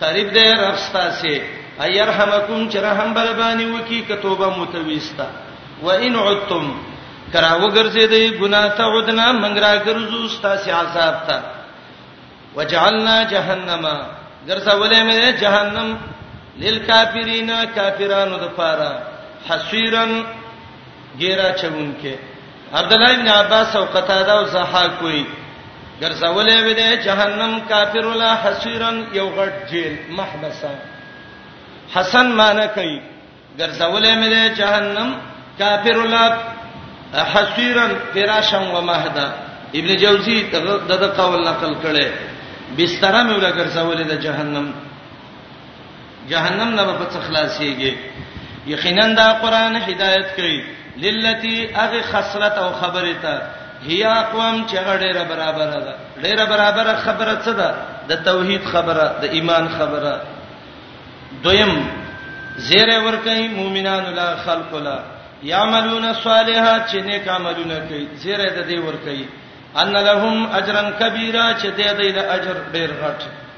تعریف دی رب ستاسو ايرحمکم چې رحم بل باندې وکي که توبه متويستا و ان عدتم کرا وګرځې دی ګنا ته عدنا منګ را ګرځو ستاسو عذاب ته وجعلنا جهنم ګرځولې مې جهنم للکافرین کافرانو د پاره حسیرن ګیرا چونکه عبد الله بن عباس او قتاده او زحاق وی ګرځولې وې ده جهنم کافر لا حسیرن یو غټ جیل محبسه حسن معنی کوي ګرځولې مې ده جهنم کافر لا حسیرن فراشم و مهدا ابن جوزی دغه قول نقل کړي بستر مې ولا ګرځولې ده جهنم جهنم نه په څخلاصيږي یقینا دا قران هدایت کوي للتی اغه خسرت او خبره ته هي اقوام چې ډېره برابر ده ډېره برابر خبره څه ده د توحید خبره د ایمان خبره دویم زیره ور کوي مؤمنانو لا خلق لا یعملون الصالحات چې نیک عملونه کوي زیره د دې ور کوي ان لهم اجرا کبیره چې دې دې له اجر ډېر غټ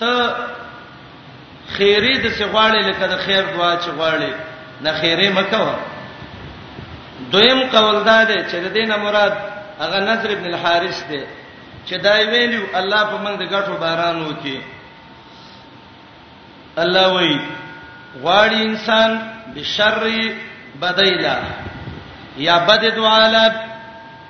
ته خیری د څه غواړي لکه د خیر دعا چې غواړي نه خیره مکو دویم قول دا دی چې د دینه مراد هغه نظر ابن الحارث دی چې دا ویلو الله په موږ د غټو باران وکي الله وی غواړي انسان بشر بدایلا یا بد دعاله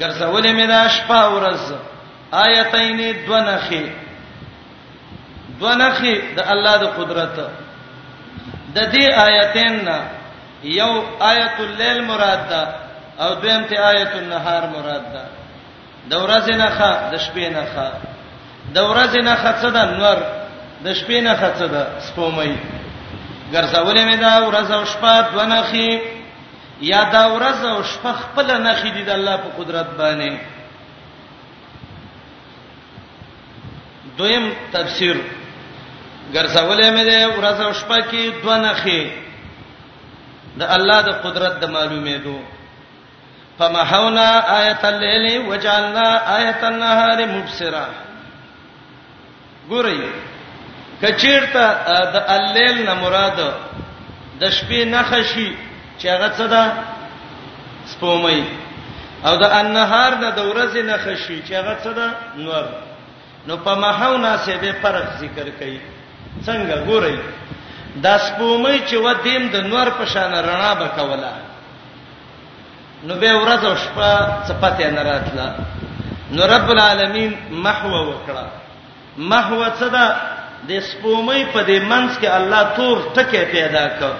ګرځولې مې دا شپه ورځ آیتین دونخه دونخه د الله د قدرت د دې آیتین نه یو آیت الليل مراد ده او دویم ته آیت النهار مراد ده د ورځې نه ښه د شپې نه ښه د ورځې نه ښه څه ده نور د شپې نه ښه څه ده سپومې ګرځولې مې دا ورځ او شپه دونخه یا دا ورځ او شپه خپل نه خېدي د الله په قدرت باندې دویم تفسیر ګرځولې مې ده ورځ او شپه کې دوه نخې د الله د قدرت د معلومېدو فمحونا آیت الليل وجعلنا آیت النهار مبصرا ګورئ کچیرته د الليل نه مراد د شپې نه خشي چې هغه څه ده سپومې او د النهار نه د ورځې نه خشي چې هغه څه ده نور نو په محو ناسه به فرق ذکر کړي څنګه ګورئ دا سپومې چې و دیم د نور په شان رڼا بکوله نو به ورځ او شپه څه پته نه راتله نو رب العالمین محو وکړه محو څه ده د سپومې په دې منځ کې الله تور ټکی پیدا کړ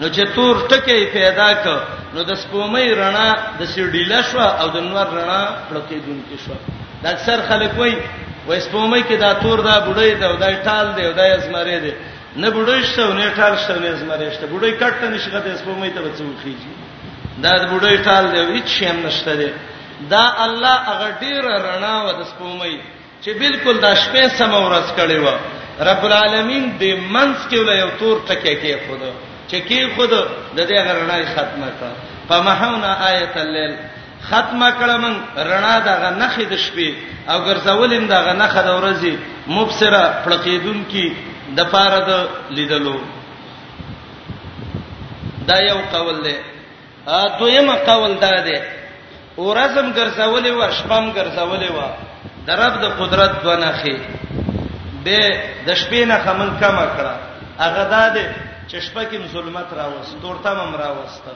نو چې تور ټکی پیدا کړ نو د سپومې رڼا د سیډیله شو او د نور رڼا پړکې دن کې شو د اکثر خلک وایي وای سپومې کې دا تور دا بډې دا دای ټال دی دا ازمره دی نه بډې شته نه ټال شته نه ازمره شته بډې کټ نشي غته سپومې ته وڅوخیږي دا د بډای ټال دی هیڅ شیم نشته دی دا الله هغه ډیر رڼا و د سپومې چې بالکل د شپې سم ورځ کړي و رب العالمین دې منځ کې ول یو تور ټکی کې خود چې کې خود د دې رڼا ختمه کړه فمحونا آیت الليل ختمه کړه من رڼا د غنخې د شپې او ګرځولم د غنخې د ورځې مبصره پړقیدون کې د پاره د لیدلو دا یو قول دی دویمه قول دا دی ورځم ګرځولې و شپم ګرځولې و د رب د قدرت دونه خې به د شپې نه خمن کم کړه هغه دا دی چې شپه کې ظلمت راوست تورته مم راوست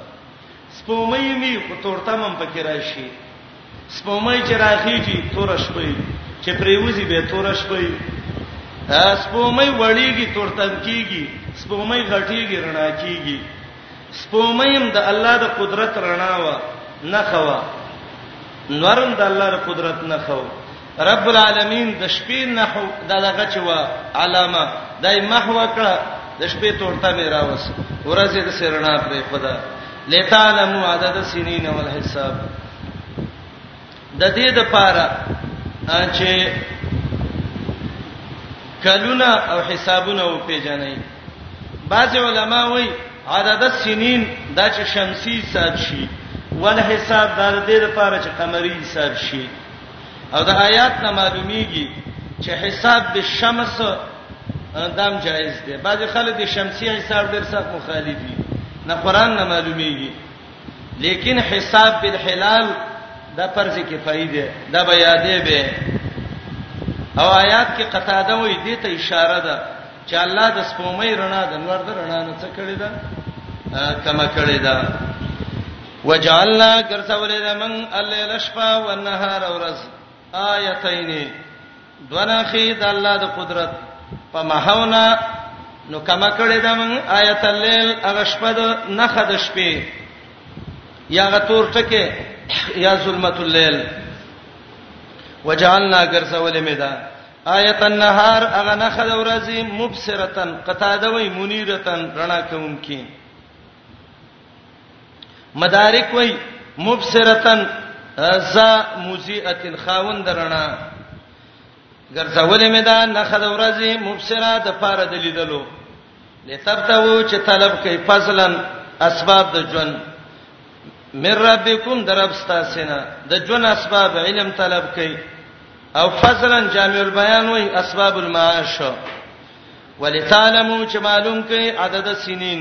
سپومۍ وي خو تورتم هم په کې راشي، سپومۍ چې راخېژي توره شپه وي، چې پرېوځي بیا توره شپه وي، سپومۍ وړېږي تورتم کېږي، سپومۍ غټېږي رڼا کېږي، سپومۍ هم د الله د قدرت رڼا وه، نښه وه، نور هم د الله د قدرت نښه و. رب العالمین د شپې نحو د لغه چې وا علامه دای محو کړه د شپې تورته مې راوس ورځې د سرنا پرې خدا لتعلموا عدد السنين والحساب د دې د پاره چې کلونه او حسابونه او پیژنې بعض علما وایي عدد السنين دا چې شمسي حساب شي ول حساب دار دې لپاره چې قمري حساب شي او د آیات نه معلومیږي چې حساب د شمس دام جایز دی بعضی خلک د شمسی حساب ډیر سخت مخالف دي نه قران نه معلومیږي لیکن حساب بالحلال دا فرض کفایي دی دا بیا دی به او آیات کې قطاده وې دې ته اشاره ده چې الله د سپومې رڼا د نور د رڼا نه څخه کړی ده کما کړی ده وجعلنا ګرځولې د من الليل شپه او النهار ورځ آیتین دونه خې د الله د قدرت په محونا نو کما کړې د من آیت الليل هغه شپه د نخ د شپې یا غتور ټکه یا ظلمت الليل وجعلنا ګرځولې مې دا آیت النهار هغه نخ د ورځې مبصرتن قطاده وای منیرتن رڼا کوم کې مدارک وای مبصرتن ز مزیئه خاوند رڼا ګرځولې مې دا نخ د ورځې مبصرا د پاره د لیدلو لتبتو چې طلب کوي فضلن اسباب د ژوند مر ربکم درب ستاسینا د ژوند اسباب علم طلب کوي او فضلن جامع البیان وای اسباب المعاش ولتعلموا چې معلوم کړي عدد سنین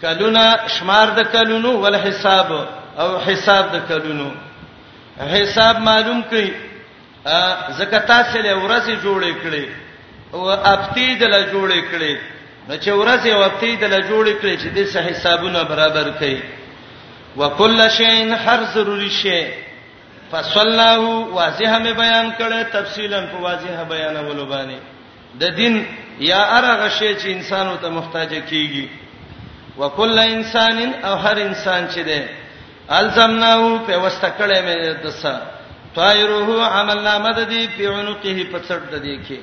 کلونه شمار د کلونو ول حساب او حساب د کلونو حساب معلوم کړي زکات سره ورځې جوړې کړي او اپتی د لا جوړې کړي نو چې ورځې او اپتی د لا جوړې کړي چې د سه حسابونه برابر کړي وکل شین هر ضروری شی فصلناه واضحه مې بیان کړه تفصیلا په واضحه بیانولو باندې د دین یا ارغه شی چې انسان ته محتاج کیږي وکل انسان او هر انسان چې ده الزمناه په واسطه کړه مې دسه طائره عمل نامه د دې په عنقه په څټ د دې کې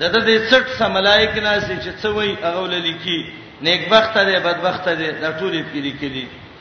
د دې څټ سم ملائک ناس چې څوي هغه للیکي نیکبخت دی بدبخت دی دا ټول یې پیری کړي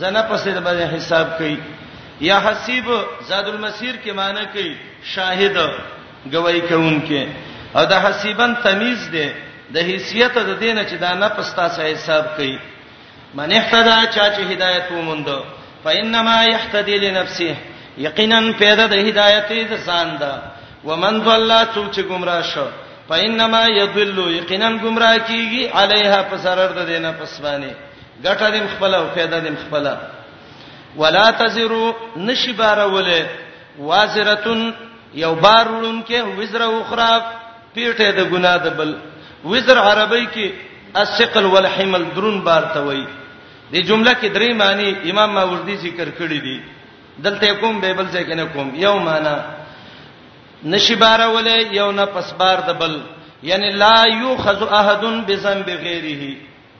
زنه پسې د باندې حساب کوي یا حسیب زاد المسیر کې معنی کوي شاهد گواہی کوونکې او د حسیبن تمیز دی د حیثیت د دینه چې دا نه پستا سه حساب کوي من اهتدى چا چې هدایت وموند فإنما يهتدي لنفسه یقینا پیدا د هدایت د ځان ده ومن ضل څوک چې گمراه شو فإنما يضل یقینا گمراه کیږي علیها پسرر د دینه پسوانه ګټه دې خپل او فایده دې خپل ولا تزرو نشی باروله وازرتن یو بار وړون کې وزر اخرى پیټه د ګنا د بل وزر عربی کې الثقل والحمل درون بار ته وای دې جمله کې درې معنی امام ماوردی ذکر کړی دي دلته کوم به بل ځای کې نه کوم یو معنی نشی باروله یو نه پسبار د بل یعنی لا یوخذ احد بذنب غیره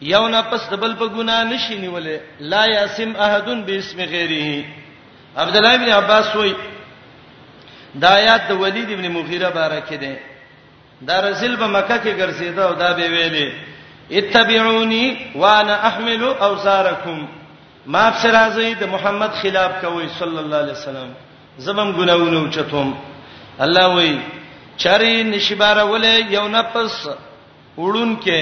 یو نه پس د بل په ګناه نشي نیولې لا یاسم احد باسم غیره عبد الله ابن عباس وای دا آیات د ولید ابن مغیره بارکه ده دا رسول په مکه کې ګرځیدا او دا به ویلې اتبعونی وانا احمل اوزارکم ما سرازی د محمد خلاف کوي صلی الله علیه وسلم زمم ګناونه اوچتم الله وای چری نشبار ولې یو نفس وړونکې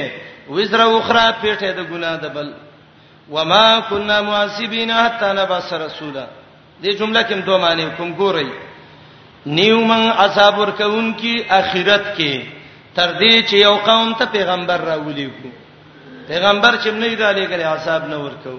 وزر اخرى پیټه د ګنا د بل وما كنا معذبين حتى نبعث رسولا دې جمله کې دوه معنی کوم ګورئ نیو من عذاب ورکون کی اخرت کې تر دې چې یو قوم ته پیغمبر راولې کو پیغمبر چې نه دی را لګل عذاب نه ورکو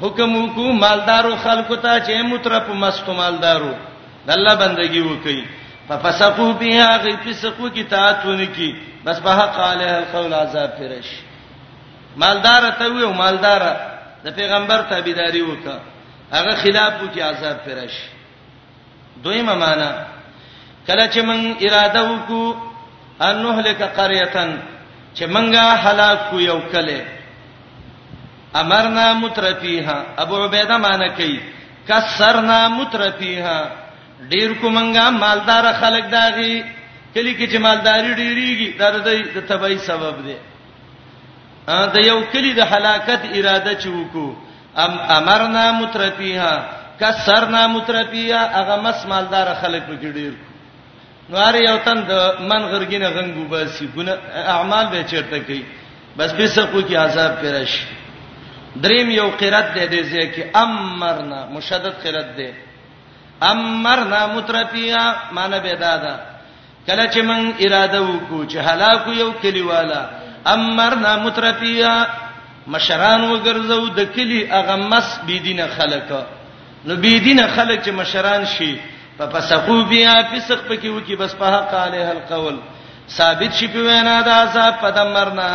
حکم وکړو مالدارو خلکو ته چې مترف مستو مالدارو د الله بندگی وکړي ففسقوا بها غي فسقو کی تاتون کی بس به قاله القول عذاب فرش مالدار ته ویو مالدار د پیغمبر تابعداري وکړه هغه خلاف کی عذاب فرش دویمه معنا کله چې من اراده وکړو ان نهلک قريهن چې منګه هلاک کو یو کله امرنا مترفیها ابو عبیده معنی کوي کسرنا مترفیها ډیر کو منګه مالدار خلک داغي کلی کې چې مالداری ډیریږي دا د تبعی سبب دی دا یو کلی د هلاکت اراده چې وکړو ام امرنا مترفیها کسرنا مترفیها هغه مس مالدار خلک پکې ډیر نوار یو تن د من غرګینه غنګو باسي ګنا اعمال به چیرته کوي بس به سقو کې عذاب پیرش دریم یو قرات دې دې ځکه امرنا مشدد قرات دې امرنا مترفیها معنی به دادا دا کله چې من اراده وکړو چې هلاکو یو کلیوالا امرنا مترفیا مشران وګرځو د کلی هغه مس بی دینه خلک نو بی دینه خلک چې مشران شي په فسقو بیا فسق پکې وکی بس په حق علیه القول ثابت شي په وینا د عذاب په دمرنا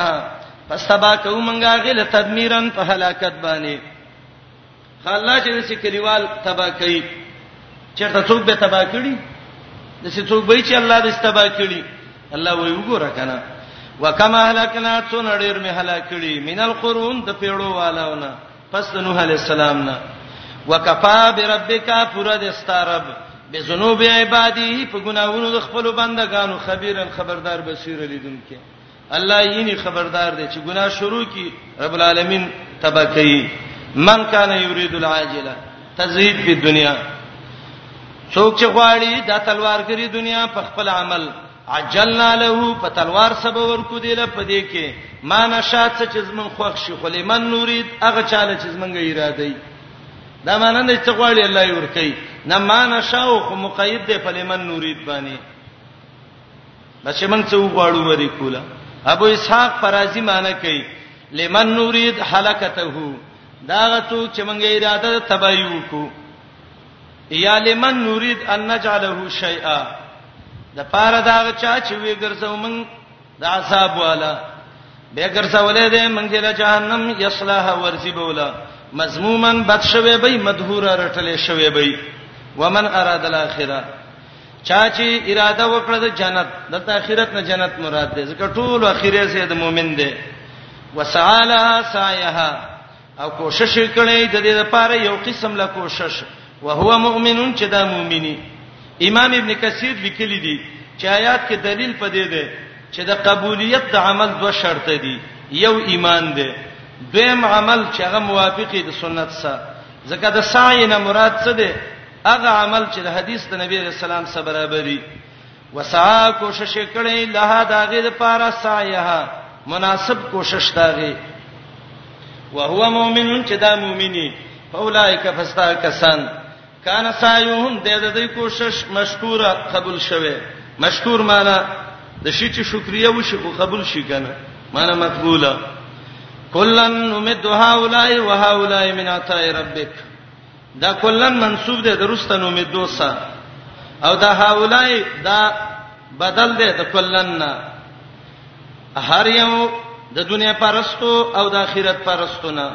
پس تبا کومنګا غل تدمیرن په هلاکت باندې الله چې دسی کلیوال تبا کوي چرته څوک به تبا کړي دسی څوک به چې الله دې تبا کړي الله وی وګوره کنه وکما هلاکنا څون ډیر می هلاک کړي مینل قرون د پیړو والاونه پس د نوح علی السلام نه وکفا بربک پورا د استرب بذنوب عبادی په ګناوونو د خپل بندگانو خبيرن خبردار بصیر لیدونکو الله یې خبردار دی چې ګناه شروع کی رب العالمین تبا کوي من کان یرید العاجله تزید په دنیا څوک چې غواړي دا تلوار کری دنیا په خپل عمل عجلنا له په تلوار سبا ورکو دی له پدې کې ما نشات چې زمون خوښ شي خو لمن نورید هغه چاله چې زمونږه اراده ای دا معنی نه چې غواړي الله یې ورکي نه ما نشاو خو مقید دی په لمن نورید باندې بس چې موږ څه وغواړو وری کوله ابو اسحاق فرازی معنی کوي لمن نورید حلقته داغه څوک چې موږ اراده تبای وکړو یا لمن نورید ان نجعله شیئا د پاره داغه چا چې وی ګرځو موږ د عذاب والا به ګرځولې دې موږ له جهنم یصلاه ورزی بولا مذمومن بد شوی به مدهور رټلې شوی به ومن اراد الاخره چا چې اراده وکړه د جنت دلته اخرت نه جنت مراد ده ځکه ټول اخرې سه د مؤمن ده وسعالها سعيها او کوشش کړي د دې لپاره یو قسم لا کوشش وهو مؤمن چې دا مؤمني امام ابن کثیر لیکلی دی چې آیات کې دلیل پدې ده چې د قبولیت د عمل دوه شرط دي یو ایمان ده دویم عمل چې هغه موافقي د سنت سره ځکه د سعی نه مراد څه ده هغه عمل چې د حدیث د نبی رسول سلام سره برابرۍ وسا کوشش کړي له داغه لپاره سایه مناسب کوشش داغه وهو مؤمن چې دا مؤمني اولایک فستا کسان کان سایهم د دې کوشش مشکوره قبول شوه مشکور معنی د شي چې شکریا وشي خو قبول شي کنه معنی مقبوله کلن نمد هؤلاء وهؤلاء من عطاء ربک دا کلن منصوب دی درسته نو می دوسه او دا هاولای دا بدل دی د کلن نه هر یو د دنیا پرستو او د آخرت پرستو نه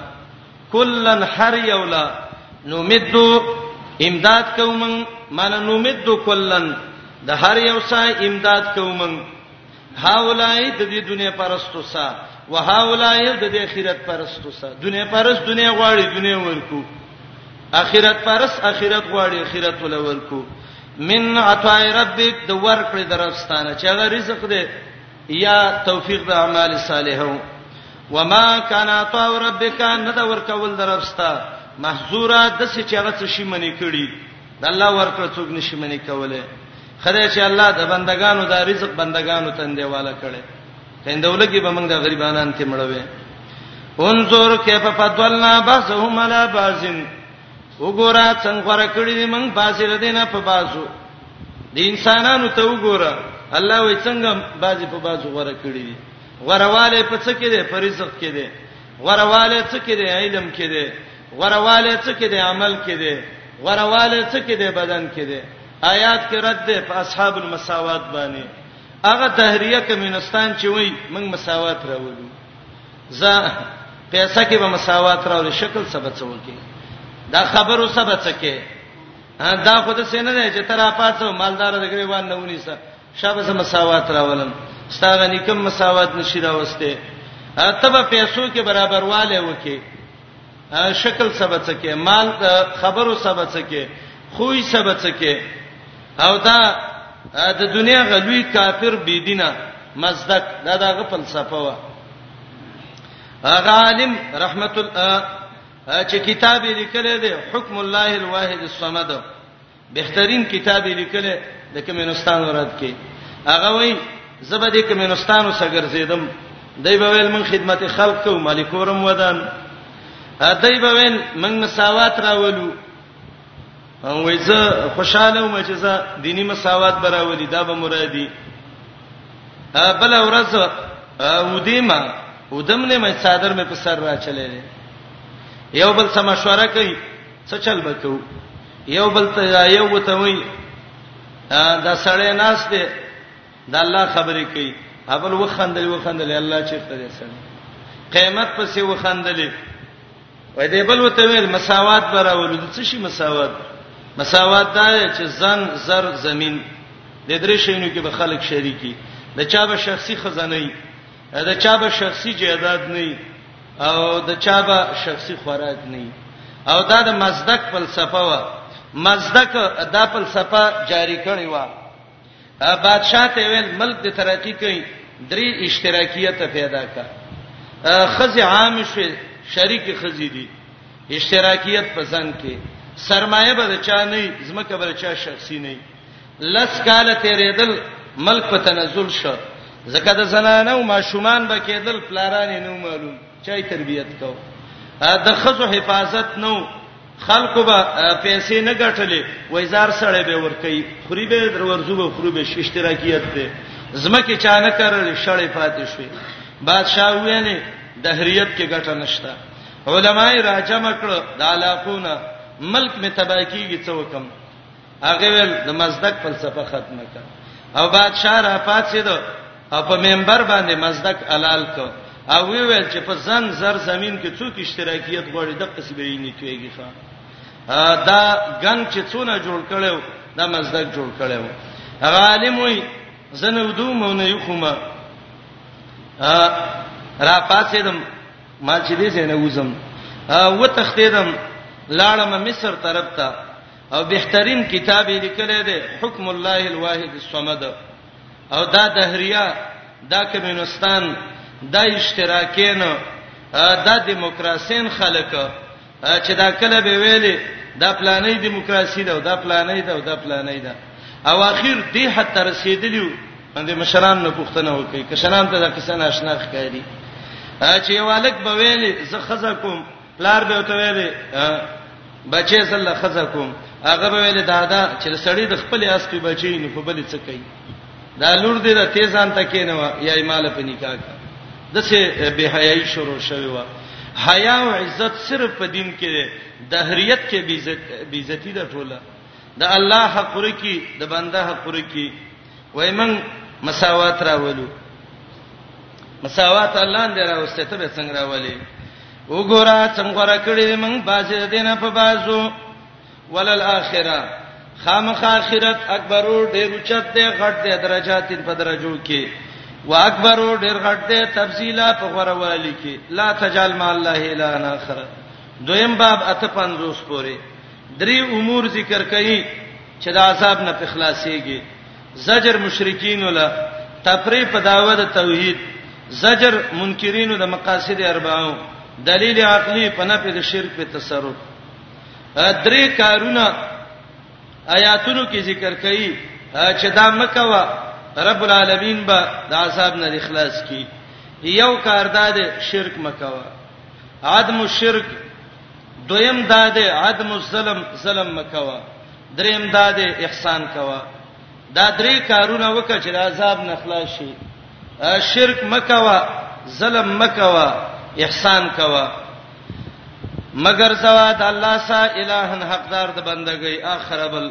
کلن هر یو لا نو مدو امداد کوم من نو مدو کلن د هر یو سره امداد کوم هاولای د دې دنیا پرستو سره وهاولای د دې اخرت پرستو سره دنیا پرست دنیا غواړي دنیا ورکو اخرت پرست اخرت غواړي اخرت ول ورکو من عطاء ربک د ورکړې درستانه چې هغه رزق دی یا توفیق د اعمال صالحو وما کان عطاء ربک نه دا ورکول درستا محذورا د څه چې هغه څه شي منی کړي د الله ورکړ څوک نشي منی کوله خدای چې الله د بندگانو د رزق بندگانو تندې والا کړي هندول کې به موږ د غریبانان کې مړوي انظر کیف فضلنا بعضهم علی بعض وګوره څنګه غره کړی دی موږ باسي ردینه په بازو د انسانانو ته وګوره الله وې څنګه بازي په بازو غره کړی دی غرواله په څه کې دی په رزق کې دی غرواله څه کې دی علم کې دی غرواله څه کې دی عمل کې دی غرواله څه کې دی بدن کې دی آیات کې رد ده په اصحاب المساوات باندې هغه دهریه کمینستان چې وای موږ مساوات راوړو زه پیسې کې به مساوات راوړل شکل څه بچو کې دا خبرو څه بچکه دا خود سینه نه چې تر اپاتو مالدار د غریبان نه ونی سره شابه سم مساوات راولم ستاره نکم مساوات نشي راوسته تبه پیسو کې برابرواله وکي شکل سبڅ کې مال خبرو سبڅ کې خوې سبڅ کې او دا د دنیا غلوی کافر بی دینه مزدک دا دغه فلسفه و هغه عالم رحمت الله چې کتاب یې لیکل دی حکم الله الواحد الصمد بهترین کتاب لیکل د کمنستان ورات کې هغه وای زبه د کمنستانو سګر زیدم دای په ویل من خدمت خلق کو مالکورم ودان دای په ویل من مساوات راولو وای زه خوشاله وم چې زه دینی مساوات براولي دا به مرادي بل ورځ ودیما ودم نه مې صادر مې په سر را چلې یو بل سم مشوره کوي څه چل بکو یو بل ته یو وته وی دا سړی ناس دی دا الله خبرې کوي ابل وخندل وخندل الله چې ته دې سړی قیامت پسې وخندل وای دې بل وته ویل مساوات براول د څه شي مساوات مساوات دا چې زن زر زمين د درې شینو کې به خلک شریکي د چا به شخصي خزانه وي دا چا به شخصي جیداد نه او دا چا به شخصي خوراک نه او دا د مزدک فلسفه و مزدک دا فلسفه جاری کړی و بادشاہ ته ویل ملک د ترقی کوي درې اشتراکیت پیدا کا خزي عام شي شریک خزي دي اشتراکیت پسند کې سرمایه به چا نه زمکه به چا شخصي نه لس کاله تیرېدل ملک په تنزل شو ځکه د زنانه او ماشومان به کېدل پلاران نه معلوم چای تربیت کو د خزو حفاظت نو خلکو به پیسې نه ګټلې وایزار سره به ورکي خوري به درورزو به خوري به اشتراکیت ته زمکه چانه کړل شړې پاتې شوې بادشاہ ویلې دهریت کې ګټه نشته علماي راجم کړ د علاقونه ملک می تباکیږي څوکم هغه ویل د مزدک فلسفه ختمه کړه او بادشاہ را پاتې دو او په منبر باندې مزدک حلال کو او وی ویل چې په زنګ زر زمين کې څوک اشتراکیت غوړي د قصبې نه کیږي ښا دا ګن چې څونه جوړ کړو دا مزدک جوړ کړو هغه عالم وي زنه ودومونه یو کومه را پاتې دم ما چې دې زنه وزم و تختیدم لاړم مصر طرف ته او بهترین کتاب یې لیکلی دی حکم الله الواحد الصمد او دا دهریه دا کمونستان دا اشتراکین دا دیموکراسین خلک چې دا کله به ویلي دا پلانې دیموکراسي ده دا پلانې ده دا پلانې ده او اخر دې حتی رسیدلیو باندې مشران نه پوښتنه وکړي کشران ته دا کیسه ناشنا ښکاري چې والک به ویلي زه خزه کوم پلار به وته ویلې بچې سره خزه کوم هغه به ویلې دادا چې سړی د خپل اسپی بچی نه په بل څه کوي دا لور دې د تیزان ته کینوا یا مال په نکاح کا دسه به حیاي شروع شوی و حیا او عزت صرف په دین کې ده دهریت کې بیزتی ده ټوله د الله حق ورکی د بنده حق ورکی وای من مساوات راولو مساوات الله اندر راوسته ته څنګه راولې وګوره څنګه را کړی دی موږ باز دینه په بازو ولل اخره خامخ اخرت اکبرو ډیر چت دی غټ دی درجات په درجو کې واکبرو ډیر غټ دی تفصیلا په غوروالی کې لا تجال مع الله الا اخر دویم باب اته 50 پورې درې امور ذکر کړي چې د عذاب نه په خلاصيږي زجر مشرکین له تفریح په داوه د توحید زجر منکرین د مقاصد اربعو دلیل عقلی په نفي د شرک په تصرف درې کارونه آیاتونو کې ذکر کړي چې دا مکه وا رب العالمین به د عذاب نه اخلاص کی یو کار دا دی شرک مکه وا عدم الشرک دویم دا دی عدم الظلم ظلم مکوا دریم دا دی احسان کوا دا درې کارونه وکړه چې د عذاب نه خلاص شي شرک مکوا ظلم مکوا احسان کوا مگر زواد الله سا الہن حقدار د بندګۍ اخربل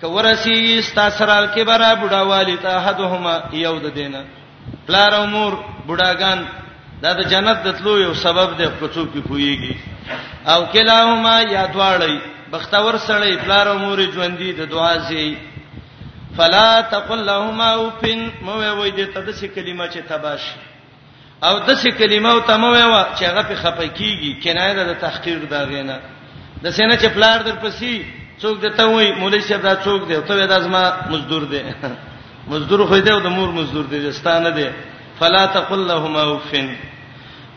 که ورسیږي ستا سره الکبره بډاوالی ته حدهما یو د دینه پلار او مور بډاګان دا د جنت د تلو یو سبب دی په څوک په پویږي او کلاهما یا دواړی بختور سړی پلار او مور ژوندۍ د دعا زی فلا تقل لهما اوفن مو وای دې ته د څه کلمه چې تباش او د څه کلمه او تمو وا چې هغه په خپکیږي کنایه ده د تحقیر دا غینه د سینه چې پلار در پسی څوک دته وای مولوی صاحب دا څوک دی ته دا زما مزدور دی مزدور خو دی او د مور مزدور دی ستانه دی فلا تقل لهما اوفن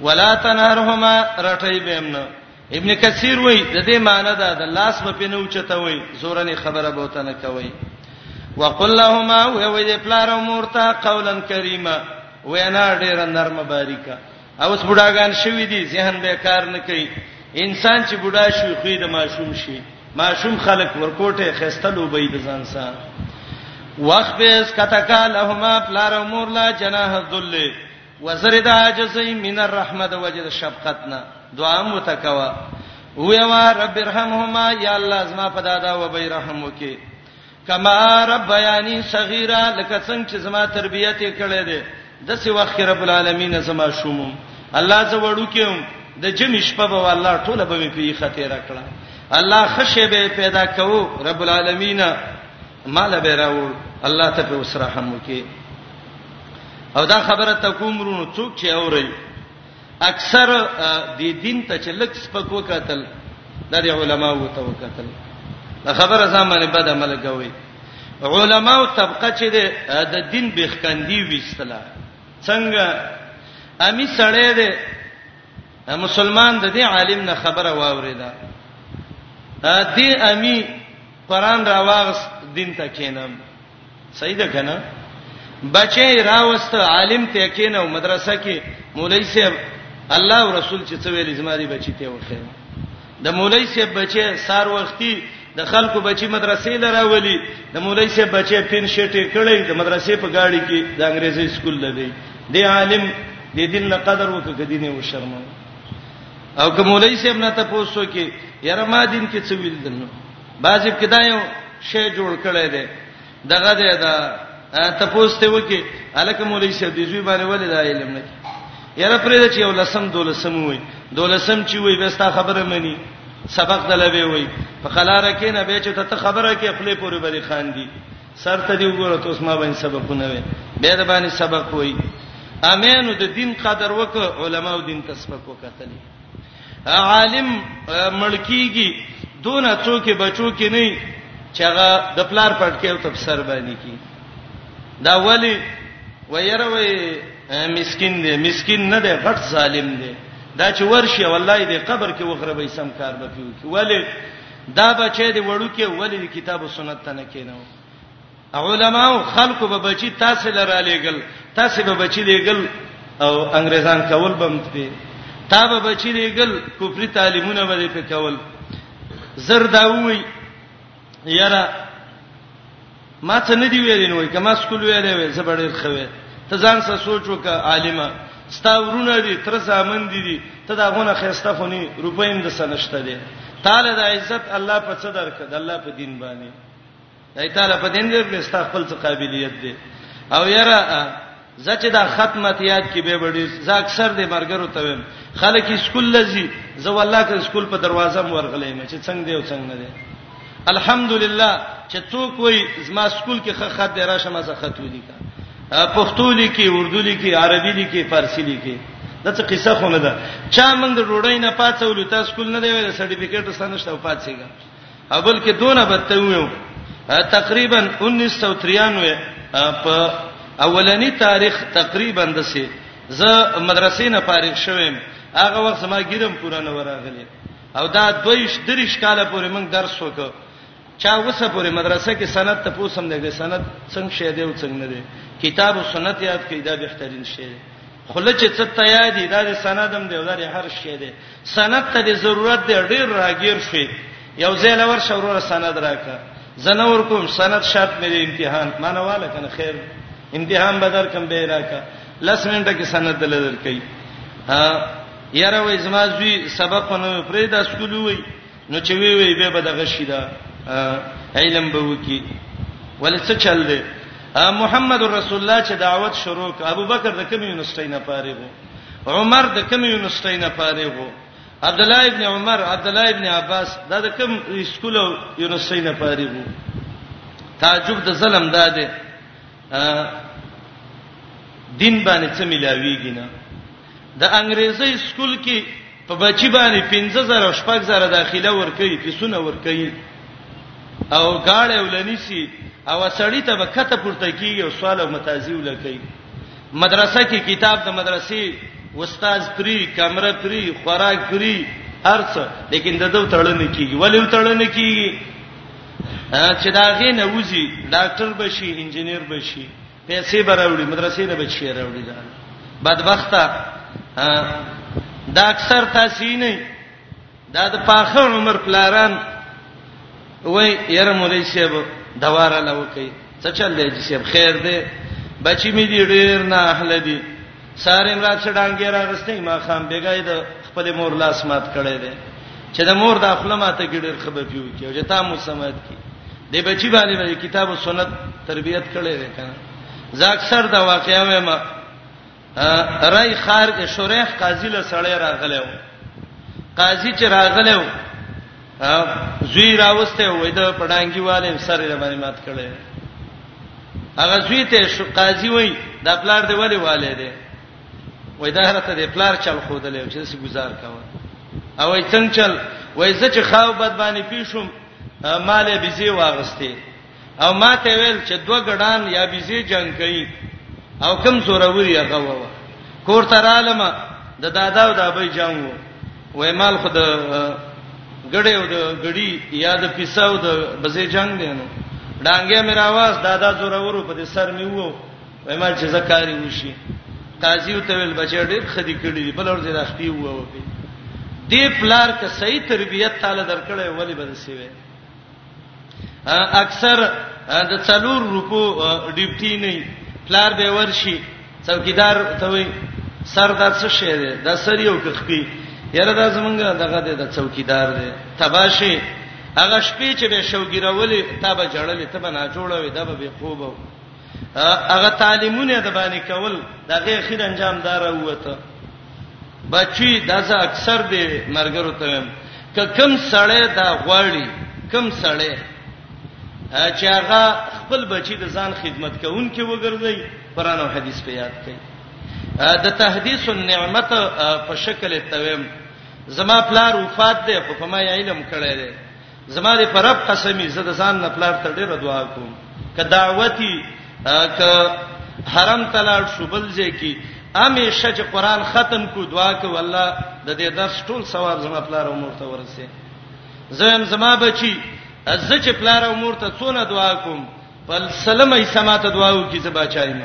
ولا تنهرهما رټی بهمنه ابن کثیر وای د دې معنی دا د لاس په پینو چته وای زورنې خبره بوته نه کوي وقل لهما وای وای د پلار مورتا قولا کریما وینا ډیره نرمه باریکه او اوس بډاګان شوی دی ذهن به کار نه کوي انسان چې بډا شي خو د ماشوم شي ماشوم خلق ورکوټه خستلو به د ځان سره وخبس کتکا لهما پلار امور لا جناح ذل وزر د عاجزی من الرحمه د وجه د شفقتنا دعا مو تکوا ویوا رب ارحمهما یا الله زما په دادا و به رحم وکي کما رب بیانی صغیرا لکه څنګه چې زما تربیت کړې ده د څه وخت رب العالمین زما شوم الله ز وړو کېم د جمی شپه به الله ټوله به په خطر کړه الله خشه به پیدا کوو رب العالمین مال به راوړ الله ته په وسره هم وکي او دا خبره ته کوم رونو څوک چې اوري اکثر د دین ته چې لک سپک وکتل د علماء وته وکتل دا خبره زمانه بد عمل کوي علماء طبقه چې د دین بخکندي وستله څنګه امی سړی دی مسلمان د دې عالم نه خبره واوریدا دې امی قران راواغس دین ته کینم صحیح ده کنه بچی راوست عالم ته کینو مدرسه کې مولوی صاحب الله او رسول چې څه ویل زما دی بچی ته وخیر د مولوی صاحب بچی سار وختي د خلکو بچی مدرسې لراولي د مولوی صاحب بچی پین شټه کړی د مدرسې په گاډي کې د انګریزي سکول لدی دی عالم د دین نه قدر وکړه دینه وشرمه او کوم ولای سیم نه تاسو کې یاره ما دین کې څه ویل دنو باز ابتدا یو شی جوړ کړی دی دغه دی دا تاسو ته وکی الکه مولای سیم دې زوی باندې ولې دا علم نه یاره پرې چې یو لسم دولسم وای دولسم چې وای بس تا خبره مني سبق دلوي وای په خلاره کې نه به چې ته خبره کې خپل پورې بری خان دي سر ته دی وګوره ته اوس ما باندې سبقونه وې به د باندې سبق وې امینو د دین قدر وک علما او دین تسبق وکتل عالم ملکیږي دون څوک بچو کې نه چغه د پلار پټکې او تفسیر باندې کی دا ولی ويره وي مسكين دی مسكين نه دی غټ ظالم دی دا چې ورشي والله دې قبر کې وخره به سم کار به پیو کی ولی دا بچی دی وړوکی ولې د کتاب او سنت ته نه کیناو علماو خلکو به بچی تاسو لره لېګل تاسو به بچی لېګل او انګريزان کول بم ته تا به بچی لېګل کفري تعلیمونه به په کول زرداوي یاره ما څه نه دی ویلې نو که ما سکول ویلې وې زه به ډیر خوي ته ځان سره سوچ وکړه عالمه ستا ورونه دي تر زامن دي دي ته دا غونه خيسته خوني روپیم د سنشته دي تعالی د عزت الله په څه درک د الله په دین باندې دای تعالی په دین دې ستا خپل څه قابلیت دي او یاره زه چې دا ختمت یاد کې به وړي زه اکثر دې مرګرو ته ویم خلک سکول لذي زه والله که سکول په دروازه مور غلې مې چې څنګه دی او څنګه نه دی الحمدلله چې څوک وای زما سکول کې خه خط درا شمه زه خط ودی کا پښتو لیکي اردو لیکي عربي لیکي فارسی لیکي دا څه قصه خو نه ده چا موږ د ډوډۍ نه پاتولو تاسو سکول نه دی ویل سرټیفیکیټ سره نشته پاتېږي ابل کې دونه بتویو تقریبا 1993 په اولنی تاریخ تقریبا دسه زه مدرسې نه فارغ شوم هغه وخت زما ګیرم پوره نه وراغلی او دا دویش دریش کاله پورې موږ درس وکړ چا وسه پورې مدرسې کې سند ته پوسم نه دي سند څنګه شه دی او څنګه نه دی کتاب او سنت یاد کړئ دا بهترین شی دی خله چې څه تیا دي دا د سندم دی دا د هر شی دی سند ته د ضرورت دی ډیر راګیر شي یو ځای لور شورور سند راکا زنور کوم سند شرط مې امتحان مانواله کنه خیر امتحان بدر کم به راکا لس منټه کې سند دلدر کوي ها یاره وای زما زوی سبق نه پرې دا سکول وای نو چې وی وی به دغه شي دا علم به وکی ولې څه چل دی محمد رسول الله چې دعوت شروع ک ابو بکر د کوم یونیورسيټي نه پاره وو عمر د کوم یونیورسيټي نه پاره وو عبد الله ابن عمر عبد الله ابن عباس دا د کوم سکول او یونیورسيټي نه پاره وو تعجب د ظلم دا دی دین باندې څه ملاویږي نه د انګریزی سکول کی په بچی باندې 15000 او 6000 داخله ورکړي فیسونه ورکړي او گاړې ولنیسی او سړی ته به کته پورته کیږي او سوال او متازی ولکړي مدرسه کې کتاب د مدرسې استاد پری کمره پری خوراک پری ارڅ لیکن د دوه تړل نه کیږي ولې تړل نه کیږي چې دا غي نه وځي ډاکټر بشي انجنیر بشي پیسې به راوړي مدرسې نه بچی راوړي دا بدبخته دا اکثر تاسو نه دا د پاخه عمر پلاران وای یره مولای صاحب دواره لوکي څه چل دی چې خیر دی بچی می دی ډیر نه اهل دی سار امراد شډانګې را غستې ما خام بیګای د خپل مور لاس مات کړي دي چې د مور د خپل ماته ګډر خبر پیو کې او جتا مو سمات کې د بچی باندې باندې کتاب او سنت تربيت کړي دي کنه زه اکثر دا واقعیا وایم رای خار کې شریح قاضي له سړی راغلی و قاضي چې راغلی و زوی راوسته وې د پډانګي والي سره یې باندې مات کړي هغه زوی ته شو قاضي وای دا پلار دی ولی والي دی وای دا هرته دی پلار چل خو دلې چې څه گزار کاوه او وای څنګه چل وای زه چې خاو بد باندې پیښوم مالې بيزي واغسته او ما ته ویل چې دوه ګډان یا بيزي جنگ کوي او کم زوروري هغه و کور ته رالم د دادا او د ابي جنگ و وای مال خو د ګړې او د ګړی یا د پیساو د بزې جنگ دی نو ډانګې مې راواز دادا زورورو په دې سر مې وو وای مال چې زکاری وشي قاضي ته ویل بچی ډېر خدي کړی بل ورځ راخپی وو دې پلار ته صحیح تربيت تعالی درکړې ولی بد سی وې اکثر د څلور روپو ډیپټی نه پلار به ورشي څوکیدار ته وي سر دا څه شی دی دا سر یو کخپی یره دا زمونږ دغه د څوکیدار دی تباشي هغه شپې چې به شوګیرولې تا به جړلې ته به نه جوړوي دا به خوب هغه تعلیمونه د باندې کول دغه خیر انجام دار وته بچی دا زه اکثر دی مرګرو ته ویم ک کم سړی دا غواړي کم سړی چې هغه خپل بچی د ځان خدمت کوونکې وګرځي قران او حدیث په یاد کړي د تحدیث النعمت په شکل تویم زما پلار وفات دی خو په ما علم کړی دی زما دې پر رب قسمی زه د ځان نه پلار ته ډیره دعا کوم ک دعوتی ک حرم تلاړ شوبل ځای کی همیشه چې قران ختم کو دعا کو الله د دې درس ټول ثواب زما پلار او مور ته ورسه زم زما بچی از چې پلار او مور ته څونه دعا کوم بل سلمې سمات دعا وکي زبا چایم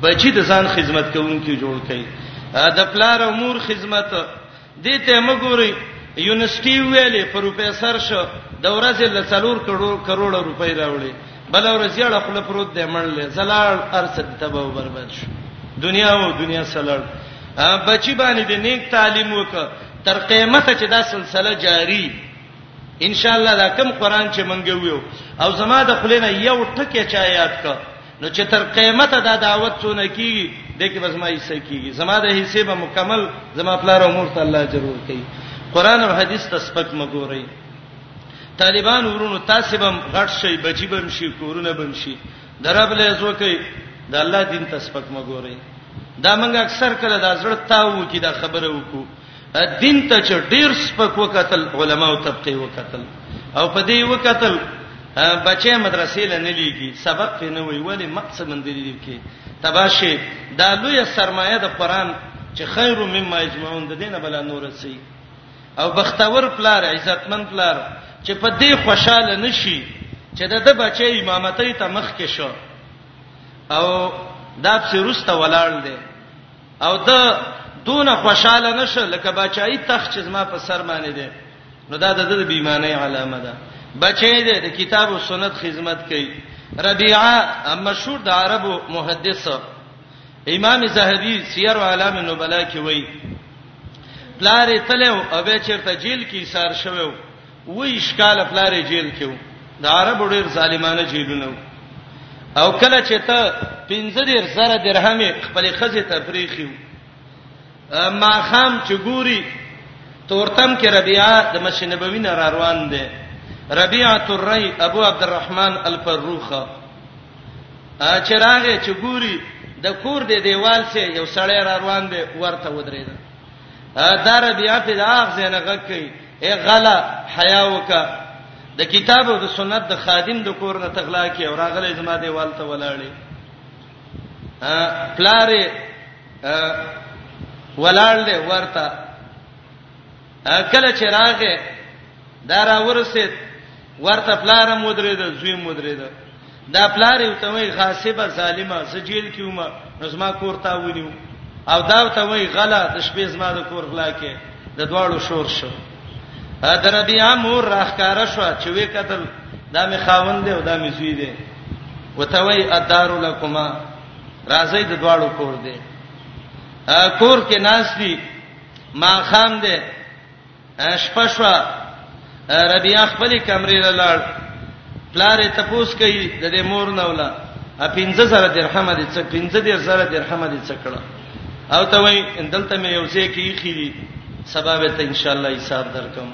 بچی د ځان خدمت کوونکی جوړ کړي د پلار او مور خدمت دې ته مګوري یونیورسيټي ویلې پروفیسور شو د ورځې له څلور کروڑ روپۍ راوړي بل ورځ یې له خپل پروت دی منلې زلال ارڅ تبه او برباد شو دنیا او دنیا سلړ بچی باندې د نیک تعلیم وک تر قیامت چې دا سلسله جاری ان شاء الله دا کم قران چې منګویو او زما د خلینو یو ټکی چا یاد کړ نو چې تر قیامت دا دعوت څونه کیږي دغه بس ما یې سکیږي زما د حصے به مکمل زما پلار او مور ته الله ضرور کوي قران او حدیث ته سپک مګورئ طالبان ورونو تاسو بم غټ شي بچي بم شي کورونه بم شي درب له زوکي د الله دین ته سپک مګورئ دا موږ اکثر کله دا زړه تاو کی دا خبره وکړو دین ته چې ډیر سپک وکتل علما او طبقه وکتل او په دې وکتل بچې مدرسې لنه لیږي سبق په نه وی ولی مقصد مندري دی کې تباشي دا لوی سرمایه د قران چې خیر مما اجمعون د دینه بل نور سي او بختور پلار عزتمن پلار چې په دې خوشاله نشي چې د د بچي امامتۍ ته مخ کې شو او دا په سروسته ولاړ دی او د دون خوشاله نشه لکه بچای تخ چې زما په سر باندې دی نو دا د دې بیمانه علامه ده بچی دی د کتاب او سنت خدمت کوي ربيعه مشهور د عربو محدث امام زهبي سیر علام النبلاء کې وایي پلار تلو او به چرته جیل کې سار شوو ویش کال پلار جیل کې و د عربو ډیر ظالمانه جیلونه و او کله چې ته 15000 درهم خپل خزه ته پریخیو ما خام چې ګوري تورتم کې ربيعه د مسجد نبوي نه را روان دي ربيعه الري ابو عبد الرحمن الفروخه چراغه چې ګوري د کور د دیوال سه یو سړی را روان دی ورته ودرېد دا ربيعه په داغ زنه غږ کوي اے غلا حیا وکا د کتاب او د سنت د خادم د کور نه تغلا کی او راغله زما دی والته ولاړې ا پلارې ولاړ له ورته کله چې راغې دا را ورسید ورته پلار هم ودرېد زوی هم ودرېد دا پلار یو ته وای غاصب ظالما سجیل کیوما نظما کور تا ونیو او دا ته وای غلا د شپې زما د کور غلا کې د دواړو شور شو د ربی امور راخکاره شو چې وې قتل دا می خاوند دی او دا می زوی دی وته وای ادار لکما راځي د دواړو کور دی کور کې ناس دي ما خام دی شپه شو ربيع خپل کمرې له لړ پلارې تپوس کوي د دې مور نه ولا ا 15000 درهم دې څه 15000 درهم دې څه کړه او ته وای دلته مې یو څه کې خېری سبب ته ان شاء الله حساب درکم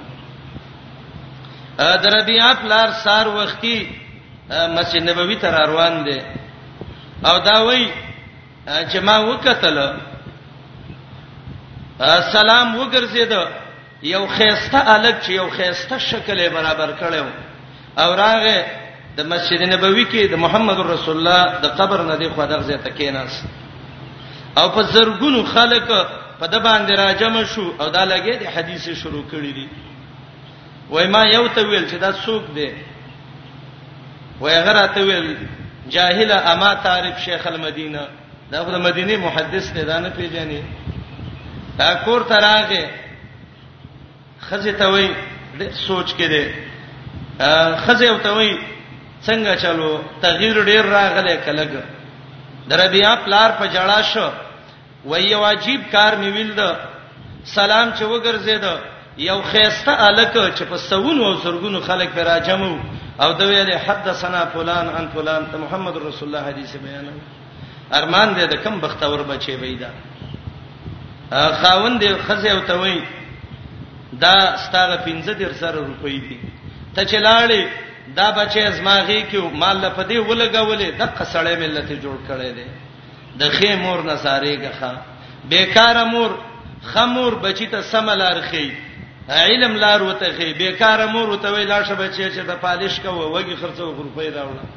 د ربيع پلار سار وختي مسجد نبوي ته روان دي او دا وای چې ما وکتل سلام وګرځید یو خيسته الګ چې یو خيسته شکل برابر کړو او راغه د مسجد نبوي کې د محمد رسول الله د قبر نه دی خو دغه ځای ته کېناس او په زرګونو خلک په د باندې راجم شو او دا لګې د حدیث شروع کړی دی وای ما یو ته ویل چې دا څوک دی وای هغه راته ویل جاهل اما تعریف شیخ المدینه دا د مدینه محدث دی دا نه پیژني دا کور تراغه خزه ته وای سوچ کې دی خزه او ته وای څنګه چلو تغییر ډیر راغله کلګ دربیا پلار په جړا شو وای یو عجیب کار مې ویل ده سلام چې وګرځید یو خيسته الک چې په سونو او سرګونو خلک پر راجمو او د ویل حدثنا فلان ان فلان ته محمد رسول الله حدیث بیان ارمان دې د کم بختور بچي وېدا خاوند دې خزه او توي دا ستاره 15 در سره روپۍ دي ته چلاړې دا بچي ازماغي کې مال په دې ولګولې د قصړې ملت جوړ کړي دي د خې مور نه ساريګه ښا بیکاره مور خمور بچی ته سملار خې علم لار وته خې بیکاره مور وته وی لاشه بچی چې د پالش کوو وګي خرڅو روپۍ راوړه